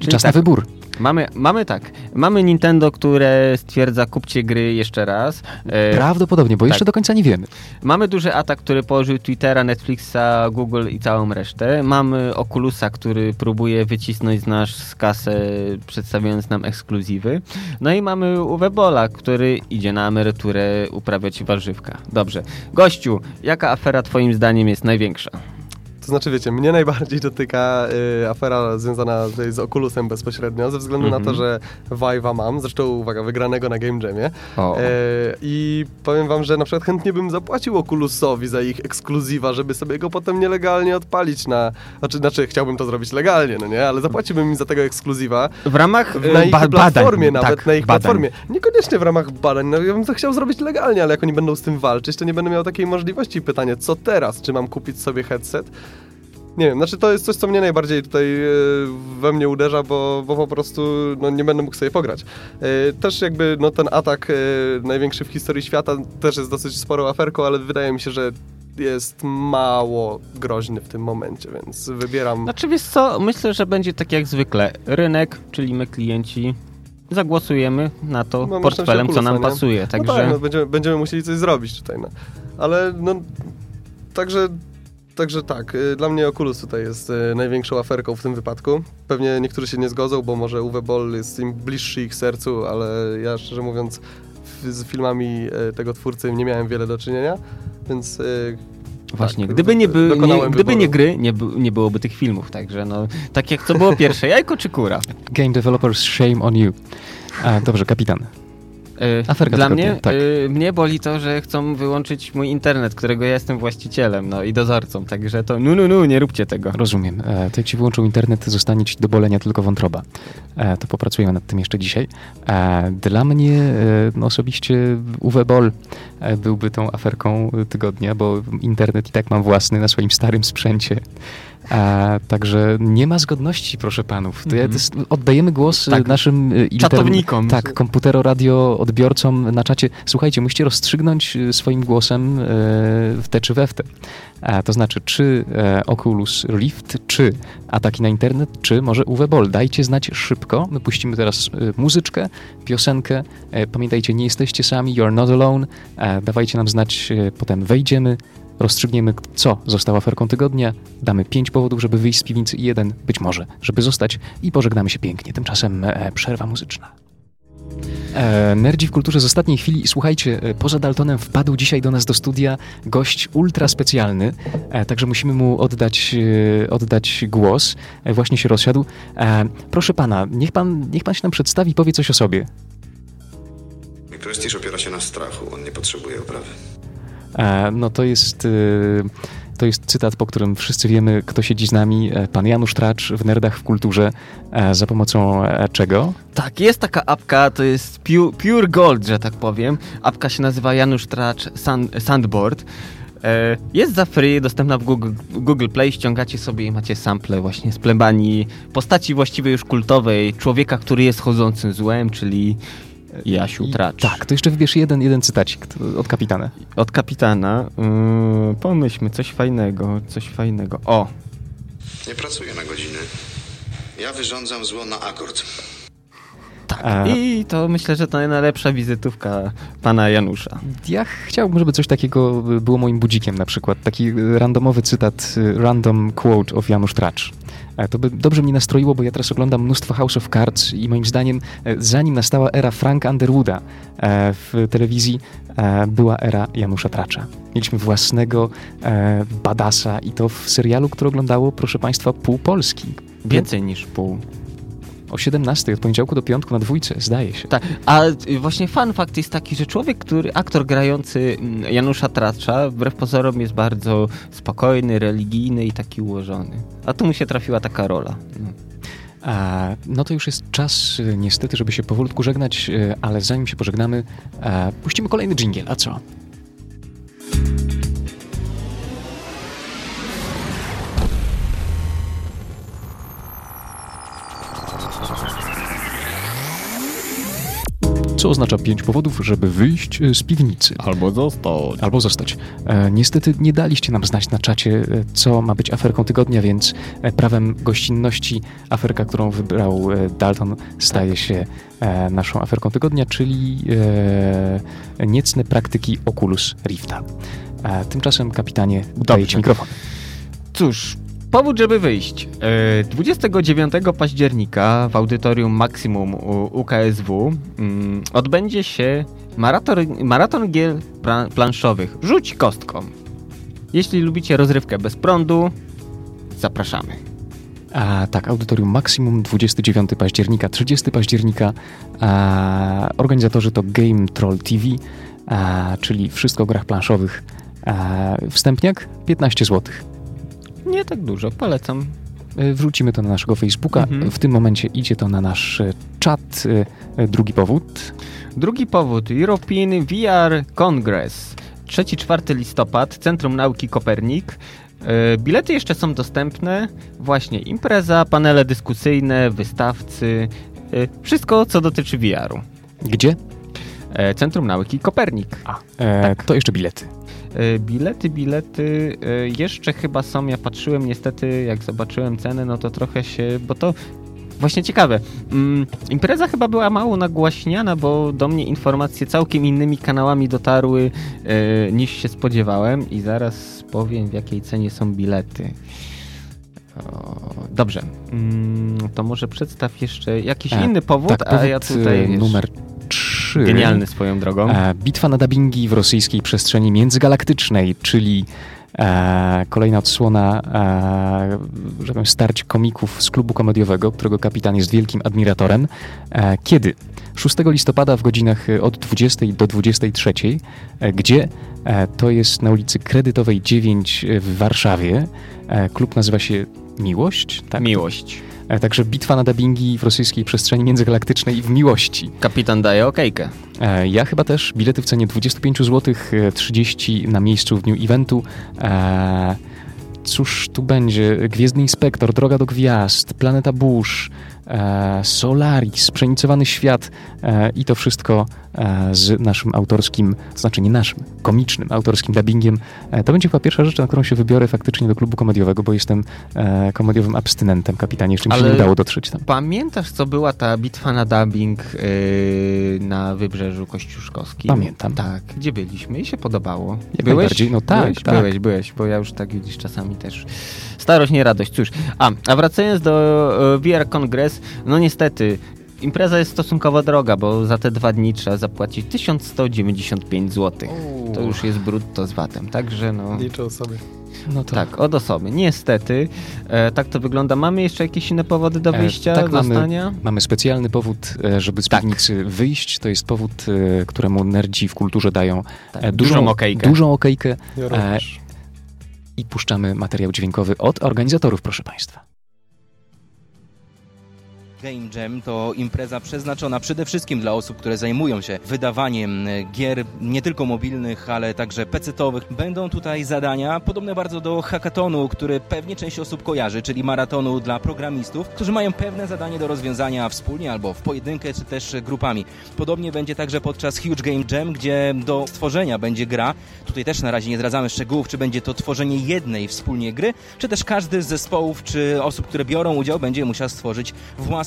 Czyli Czas tak, na wybór. mamy, mamy tak, mamy Nintendo, które stwierdza kupcie gry jeszcze raz. E, Prawdopodobnie, bo jeszcze tak. do końca nie wiemy. Mamy duży atak, który położył Twittera, Netflixa, Google i całą resztę. Mamy Oculusa, który próbuje wycisnąć z nas kasę, przedstawiając nam ekskluzywy. No i mamy Uwebola, który idzie na emeryturę uprawiać warzywka. Dobrze. Gościu, jaka afera twoim zdaniem jest największa? To znaczy, wiecie, mnie najbardziej dotyka y, afera związana tutaj z Oculusem bezpośrednio, ze względu na to, Mhm. że Vive'a mam, zresztą uwaga, wygranego na Game Jamie. E, I powiem wam, że na przykład chętnie bym zapłacił Oculusowi za ich ekskluzywa, żeby sobie go potem nielegalnie odpalić na... Znaczy, znaczy chciałbym to zrobić legalnie, no nie? Ale zapłaciłbym im za tego ekskluzywa W ramach w- na ich ba- platformie badań. nawet, tak, na ich badań. platformie. Niekoniecznie w ramach badań, no ja bym to chciał zrobić legalnie, ale jak oni będą z tym walczyć, to nie będę miał takiej możliwości. Pytanie, co teraz? Czy mam kupić sobie headset? Nie wiem, znaczy to jest coś, co mnie najbardziej tutaj e, we mnie uderza, bo, bo po prostu no, nie będę mógł sobie pograć. E, też jakby no, ten atak e, największy w historii świata też jest dosyć sporą aferką, ale wydaje mi się, że jest mało groźny w tym momencie, więc wybieram... Znaczy wiesz co, myślę, że będzie tak jak zwykle. Rynek, czyli my klienci, zagłosujemy na to No, portfelem, co nam nie? pasuje. No Także... tak, no, będziemy, będziemy musieli coś zrobić tutaj, no. Ale no, także, także tak, y, dla mnie Oculus tutaj jest y, największą aferką w tym wypadku. Pewnie niektórzy się nie zgodzą, bo może Uwe Boll jest im bliższy ich sercu, ale ja szczerze mówiąc z filmami y, tego twórcy nie miałem wiele do czynienia, więc Właśnie, Tak, gdyby, nie, by, nie, gdyby nie gry, nie, by- nie byłoby tych filmów, także no, tak jak co było pierwsze, jajko czy kura? Game developers, shame on you. A, dobrze, kapitan. E, Aferka Dla mnie, tak. e, mnie boli to, że chcą wyłączyć mój internet, którego ja jestem właścicielem, no i dozorcą, także to nu, nu, nu, nie róbcie tego. Rozumiem. E, to jak ci wyłączył internet, zostanie ci do bolenia tylko wątroba. E, to popracujemy nad tym jeszcze dzisiaj. E, dla mnie e, no osobiście Uwe Boll byłby tą aferką tygodnia, bo internet i tak mam własny na swoim starym sprzęcie. E, także nie ma zgodności, proszę panów. To ja, to jest, oddajemy głos Tak. tak. naszym e, inter- Czatownikom. Tak, komputero, radio, odbiorcom na czacie. Słuchajcie, musicie rozstrzygnąć e, swoim głosem e, w te czy we w te. A, to znaczy, czy e, Oculus Rift, czy ataki na internet, czy może Uwe Boll. Dajcie znać szybko. My puścimy teraz e, muzyczkę, piosenkę. E, pamiętajcie, nie jesteście sami, you're not alone. E, dawajcie nam znać, e, potem wejdziemy, rozstrzygniemy, co zostało aferką tygodnia. Damy pięć powodów, żeby wyjść z piwnicy i jeden, być może, żeby zostać i pożegnamy się pięknie. Tymczasem e, przerwa muzyczna. E, Nerdzi w kulturze z ostatniej chwili. Słuchajcie, e, poza Daltonem wpadł dzisiaj do nas do studia gość ultra specjalny, e, także musimy mu oddać, e, oddać głos. E, właśnie się rozsiadł. E, proszę pana, niech pan, niech pan się nam przedstawi i powie coś o sobie. Mój prestiż opiera się na strachu, on nie potrzebuje oprawy. E, no to jest, e, to jest cytat, po którym wszyscy wiemy, kto siedzi z nami. E, Pan Janusz Tracz w Nerdach w kulturze. E, Za pomocą czego? Tak, jest taka apka, to jest Pure, Gold, że tak powiem. Apka się nazywa Janusz Tracz Sand, Sandboard. Jest za free, dostępna w Google, Google Play, ściągacie sobie i macie sample właśnie z plebanii postaci właściwie już kultowej, człowieka, który jest chodzącym złem, czyli Jasiu I- Tracz. Tak, to jeszcze wybierz jeden, jeden cytacik od kapitana. Od kapitana. Yy, pomyślmy, coś fajnego, coś fajnego. O, Nie pracuję na godziny. Ja wyrządzam zło na akord. Tak. A- I to myślę, że to najlepsza wizytówka pana Janusza. Ja chciałbym, żeby coś takiego było moim budzikiem na przykład. Taki e, randomowy cytat, e, random quote of Janusz Tracz. E, To by dobrze mnie nastroiło, bo ja teraz oglądam mnóstwo House of Cards i moim zdaniem e, zanim nastała era Franka Underwooda e, w telewizji, e, była era Janusza Tracza. Mieliśmy własnego e, badasa i to w serialu, który oglądało, proszę Państwa, pół Polski. Więcej niż pół. O 17 od poniedziałku do piątku na dwójce, zdaje się. Tak, a y, właśnie fun fakt jest taki, że człowiek, który, aktor grający mm, Janusza Tracza, wbrew pozorom jest bardzo spokojny, religijny i taki ułożony. A tu mu się trafiła taka rola. No. A, no to już jest czas e, niestety, żeby się powolutku żegnać, e, ale zanim się pożegnamy, e, puścimy kolejny dżingiel. A co? Co oznacza pięć powodów, żeby wyjść e, z piwnicy. Albo zostać. Albo zostać. E, niestety nie daliście nam znać na czacie, e, co ma być aferką tygodnia, więc e, prawem gościnności aferka, którą wybrał Dalton, staje się e, naszą aferką tygodnia, czyli e, niecne praktyki Oculus Rifta. Tymczasem, kapitanie, daję ci mikrofon. Cóż, powód, żeby wyjść. E, 29 października w audytorium Maximum UKSW mm, odbędzie się maraton, maraton gier planszowych. Rzuć kostką. Jeśli lubicie rozrywkę bez prądu, zapraszamy. A tak, Audytorium Maximum 29 października, 30 października. A, organizatorzy to Game Troll TV, a, czyli wszystko o grach planszowych. A, wstępniak 15 zł. Nie tak dużo, polecam. E, Wrzucimy to na naszego Facebooka. Mhm. W tym momencie idzie to na nasz e, czat. E, Drugi powód. Drugi powód. European VR Congress. 3-4 listopad, Centrum Nauki Kopernik. Bilety jeszcze są dostępne. Właśnie impreza, panele dyskusyjne, wystawcy. Wszystko, co dotyczy VR-u. Gdzie? E, Centrum Nauki Kopernik. A, e, to jeszcze bilety. E, Bilety, bilety e, jeszcze chyba są. Ja patrzyłem niestety, jak zobaczyłem ceny, no to trochę się, bo to właśnie ciekawe. Mm, impreza chyba była mało nagłaśniana, bo do mnie informacje całkiem innymi kanałami dotarły e, niż się spodziewałem i zaraz powiem w jakiej cenie są bilety. O, dobrze, mm, to może przedstaw jeszcze jakiś inny powód, tak, a powód ja tutaj wiesz, numer 3. genialny swoją drogą. E, Bitwa na dubbingi w rosyjskiej przestrzeni międzygalaktycznej, czyli E, kolejna odsłona, e, że powiem, starć komików z klubu komediowego, którego kapitan jest wielkim admiratorem. E, kiedy? 6 listopada w godzinach od 20 do 23, e, gdzie e, to jest na ulicy Kredytowej 9 w Warszawie. E, klub nazywa się Miłość? Tak, Miłość. E, także bitwa na dubbingi w rosyjskiej przestrzeni międzygalaktycznej w miłości. Kapitan daje okejkę. E, ja chyba też. Bilety w cenie 25 zł, 30 na miejscu w dniu eventu. E, cóż tu będzie? Gwiezdny Inspektor, Droga do Gwiazd, Planeta E, Solaris, Przenicowany Świat e, i to wszystko e, z naszym autorskim, to znaczy nie naszym, komicznym autorskim dubbingiem. To będzie chyba pierwsza rzecz, na którą się wybiorę faktycznie do klubu komediowego, bo jestem komediowym abstynentem, kapitanie, jeszcze mi się nie udało dotrzeć tam. Pamiętasz, co była ta bitwa na dubbing na Wybrzeżu Kościuszkowskim? Pamiętam. Tak, gdzie byliśmy i się podobało. Jak byłeś? No tak, byłeś, tak. Byłeś, byłeś, bo ja już tak widzisz czasami też starość, nie radość. Cóż, a, a wracając do VR No niestety, impreza jest stosunkowo droga, bo za te dwa dni trzeba zapłacić 1195 zł. To już jest brutto z VAT-em, także no... Liczę sobie. No to... Tak, od osoby. Niestety, e, tak to wygląda. Mamy jeszcze jakieś inne powody do e, wyjścia, e, tak, zostania? Mamy, mamy specjalny powód, e, żeby z tak. piwnicy wyjść. To jest powód, e, któremu nerdzi w kulturze dają tak, dużą, dużą okejkę. Dużą okejkę. Ja I puszczamy materiał dźwiękowy od organizatorów, proszę Państwa. Game Jam to impreza przeznaczona przede wszystkim dla osób, które zajmują się wydawaniem e, gier nie tylko mobilnych, ale także pecetowych. Będą tutaj zadania podobne bardzo do hackathonu, który pewnie część osób kojarzy, czyli maratonu dla programistów, którzy mają pewne zadanie do rozwiązania wspólnie albo w pojedynkę, czy też grupami. Podobnie będzie także podczas Huge Game Jam, gdzie do stworzenia będzie gra. Tutaj też na razie nie zdradzamy szczegółów, czy będzie to tworzenie jednej wspólnie gry, czy też każdy z zespołów, czy osób, które biorą udział, będzie musiał stworzyć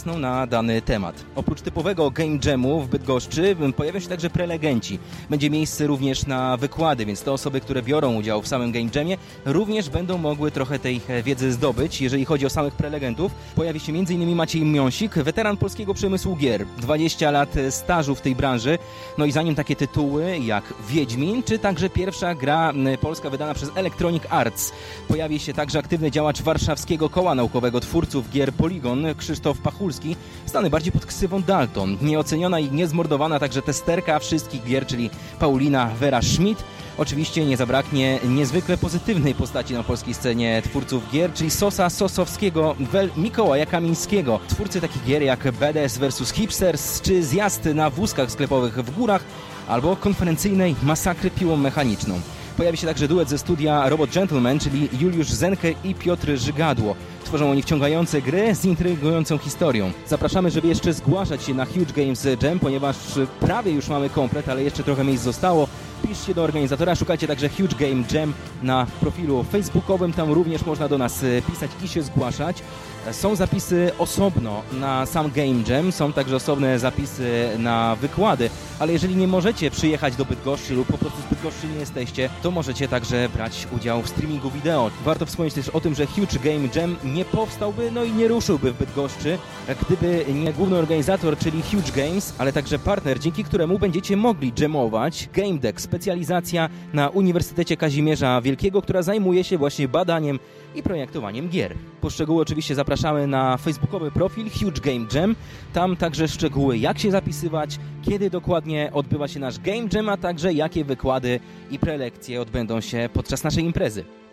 własną na dany temat. Oprócz typowego game jamu w Bydgoszczy pojawią się także prelegenci. Będzie miejsce również na wykłady, więc te osoby, które biorą udział w samym game jamie również będą mogły trochę tej e, wiedzy zdobyć. Jeżeli chodzi o samych prelegentów, pojawi się m.in. Maciej Miąsik, weteran polskiego przemysłu gier. 20 lat e, stażu w tej branży. No i zanim takie tytuły jak Wiedźmin, czy także pierwsza gra polska wydana przez Electronic Arts. Pojawi się także aktywny działacz warszawskiego koła naukowego twórców gier Polygon, Krzysztof Pachulski, Polski, stany bardziej pod ksywą Dalton. Nieoceniona i niezmordowana także testerka wszystkich gier, czyli Paulina Vera Schmidt. Oczywiście nie zabraknie niezwykle pozytywnej postaci na polskiej scenie twórców gier, czyli Sosa Sosowskiego, Wel Mikołaja Kamińskiego. Twórcy takich gier jak BDS vs Hipsters, czy Zjazd na wózkach sklepowych w górach, albo konferencyjnej Masakry piłą mechaniczną. Pojawi się także duet ze studia Robot Gentleman, czyli Juliusz Zenke i Piotr Żygadło. Tworzą oni wciągające gry z intrygującą historią. Zapraszamy, żeby jeszcze zgłaszać się na Huge Games Jam, ponieważ prawie już mamy komplet, ale jeszcze trochę miejsc zostało. Piszcie do organizatora, szukajcie także Huge Game Jam na profilu facebookowym, tam również można do nas e, pisać i się zgłaszać. Są zapisy osobno na sam Game Jam, są także osobne zapisy na wykłady, ale jeżeli nie możecie przyjechać do Bydgoszczy lub po prostu z Bydgoszczy nie jesteście, to możecie także brać udział w streamingu wideo. Warto wspomnieć też o tym, że Huge Game Jam nie powstałby, no i nie ruszyłby w Bydgoszczy, gdyby nie główny organizator, czyli Huge Games, ale także partner, dzięki któremu będziecie mogli jamować Game Deck, specjalizacja na Uniwersytecie Kazimierza Wielkiego, która zajmuje się właśnie badaniem i projektowaniem gier. Po szczegóły oczywiście zapraszamy na facebookowy profil Huge Game Jam. Tam także szczegóły jak się zapisywać, kiedy dokładnie odbywa się nasz Game Jam, a także jakie wykłady i prelekcje odbędą się podczas naszej imprezy.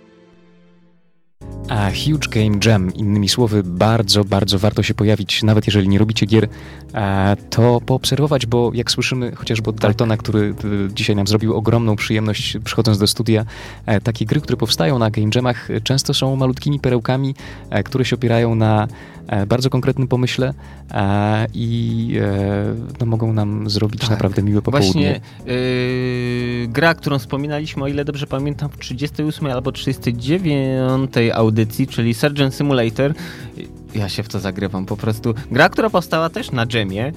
A Huge Game Jam, innymi słowy, bardzo, bardzo warto się pojawić, nawet jeżeli nie robicie gier, to poobserwować, bo jak słyszymy chociażby od Daltona, który y, dzisiaj nam zrobił ogromną przyjemność przychodząc do studia, e, takie gry, które powstają na Game Jamach często są malutkimi perełkami, e, które się opierają na E, bardzo konkretnym pomyśle e, i e, no, mogą nam zrobić tak. naprawdę miłe popołudnie. Właśnie yy, gra, którą wspominaliśmy, o ile dobrze pamiętam, w 38 albo 39 audycji, czyli Surgeon Simulator, ja się w to zagrywam po prostu. Gra, która powstała też na dżemie.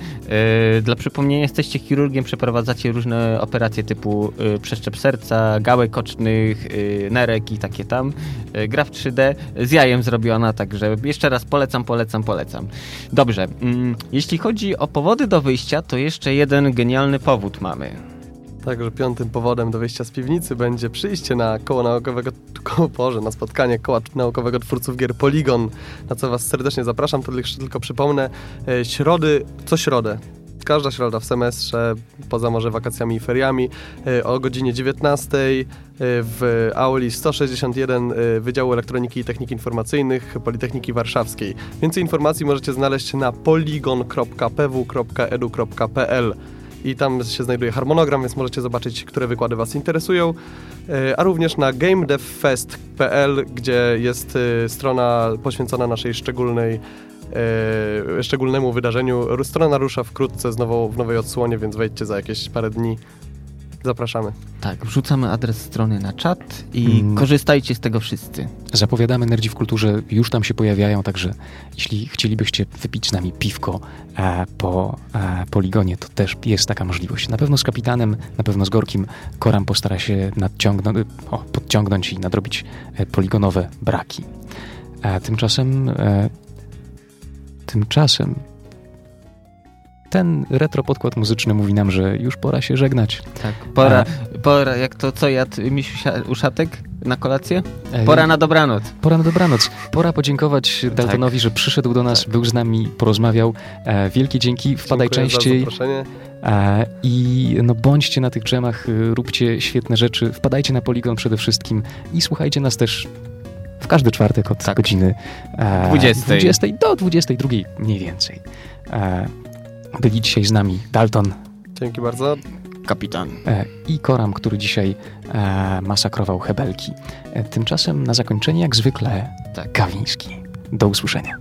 Yy, dla przypomnienia, jesteście chirurgiem, przeprowadzacie różne operacje typu yy, przeszczep serca, gałek ocznych, yy, nerek i takie tam. Yy, gra w 3D, z jajem zrobiona, także jeszcze raz polecam, polecam, polecam. Dobrze, yy, jeśli chodzi o powody do wyjścia, to jeszcze jeden genialny powód mamy. Także piątym powodem do wyjścia z piwnicy będzie przyjście na koło naukowego, (laughs) koło, Boże, na spotkanie koła naukowego twórców gier Polygon, na co Was serdecznie zapraszam. To tylko, tylko przypomnę, e, środy, co środę, każda środa w semestrze, poza może wakacjami i feriami, e, o godzinie 19 e, w auli 161 e, Wydziału Elektroniki i Technik Informacyjnych Politechniki Warszawskiej. Więcej informacji możecie znaleźć na poligon.pw.edu.pl i tam się znajduje harmonogram, więc możecie zobaczyć, które wykłady Was interesują, a również na gamedevfest.pl, gdzie jest strona poświęcona naszej szczególnej e, szczególnemu wydarzeniu. Strona rusza wkrótce znowu w nowej odsłonie, więc wejdźcie za jakieś parę dni. Zapraszamy. Tak, wrzucamy adres strony na czat i Mm. korzystajcie z tego wszyscy. Zapowiadamy Nerdzi w Kulturze, już tam się pojawiają, także jeśli chcielibyście wypić z nami piwko e, po e, poligonie, to też jest taka możliwość. Na pewno z kapitanem, na pewno z Gorkim Koram postara się nadciągnąć, o, podciągnąć i nadrobić e, poligonowe braki. A tymczasem e, tymczasem ten retro podkład muzyczny mówi nam, że już pora się żegnać. Tak, pora, pora jak to co jadł misiu uszatek na kolację? E, Pora na dobranoc. Pora na dobranoc. Pora podziękować Daltonowi, że przyszedł do nas, Tak. był z nami, porozmawiał. E, wielkie dzięki, wpadaj Dziękuję częściej Za zaproszenie. e, i no, bądźcie na tych dżemach, y, róbcie świetne rzeczy, wpadajcie na Poligon przede wszystkim i słuchajcie nas też w każdy czwartek od Tak. godziny e, 20. 20 do 22 mniej więcej. E, byli dzisiaj z nami Dalton Dzięki bardzo. Kapitan. e, i Koram, który dzisiaj e, masakrował hebelki. E, tymczasem na zakończenie, jak zwykle, Tak. Kawiński. Do usłyszenia.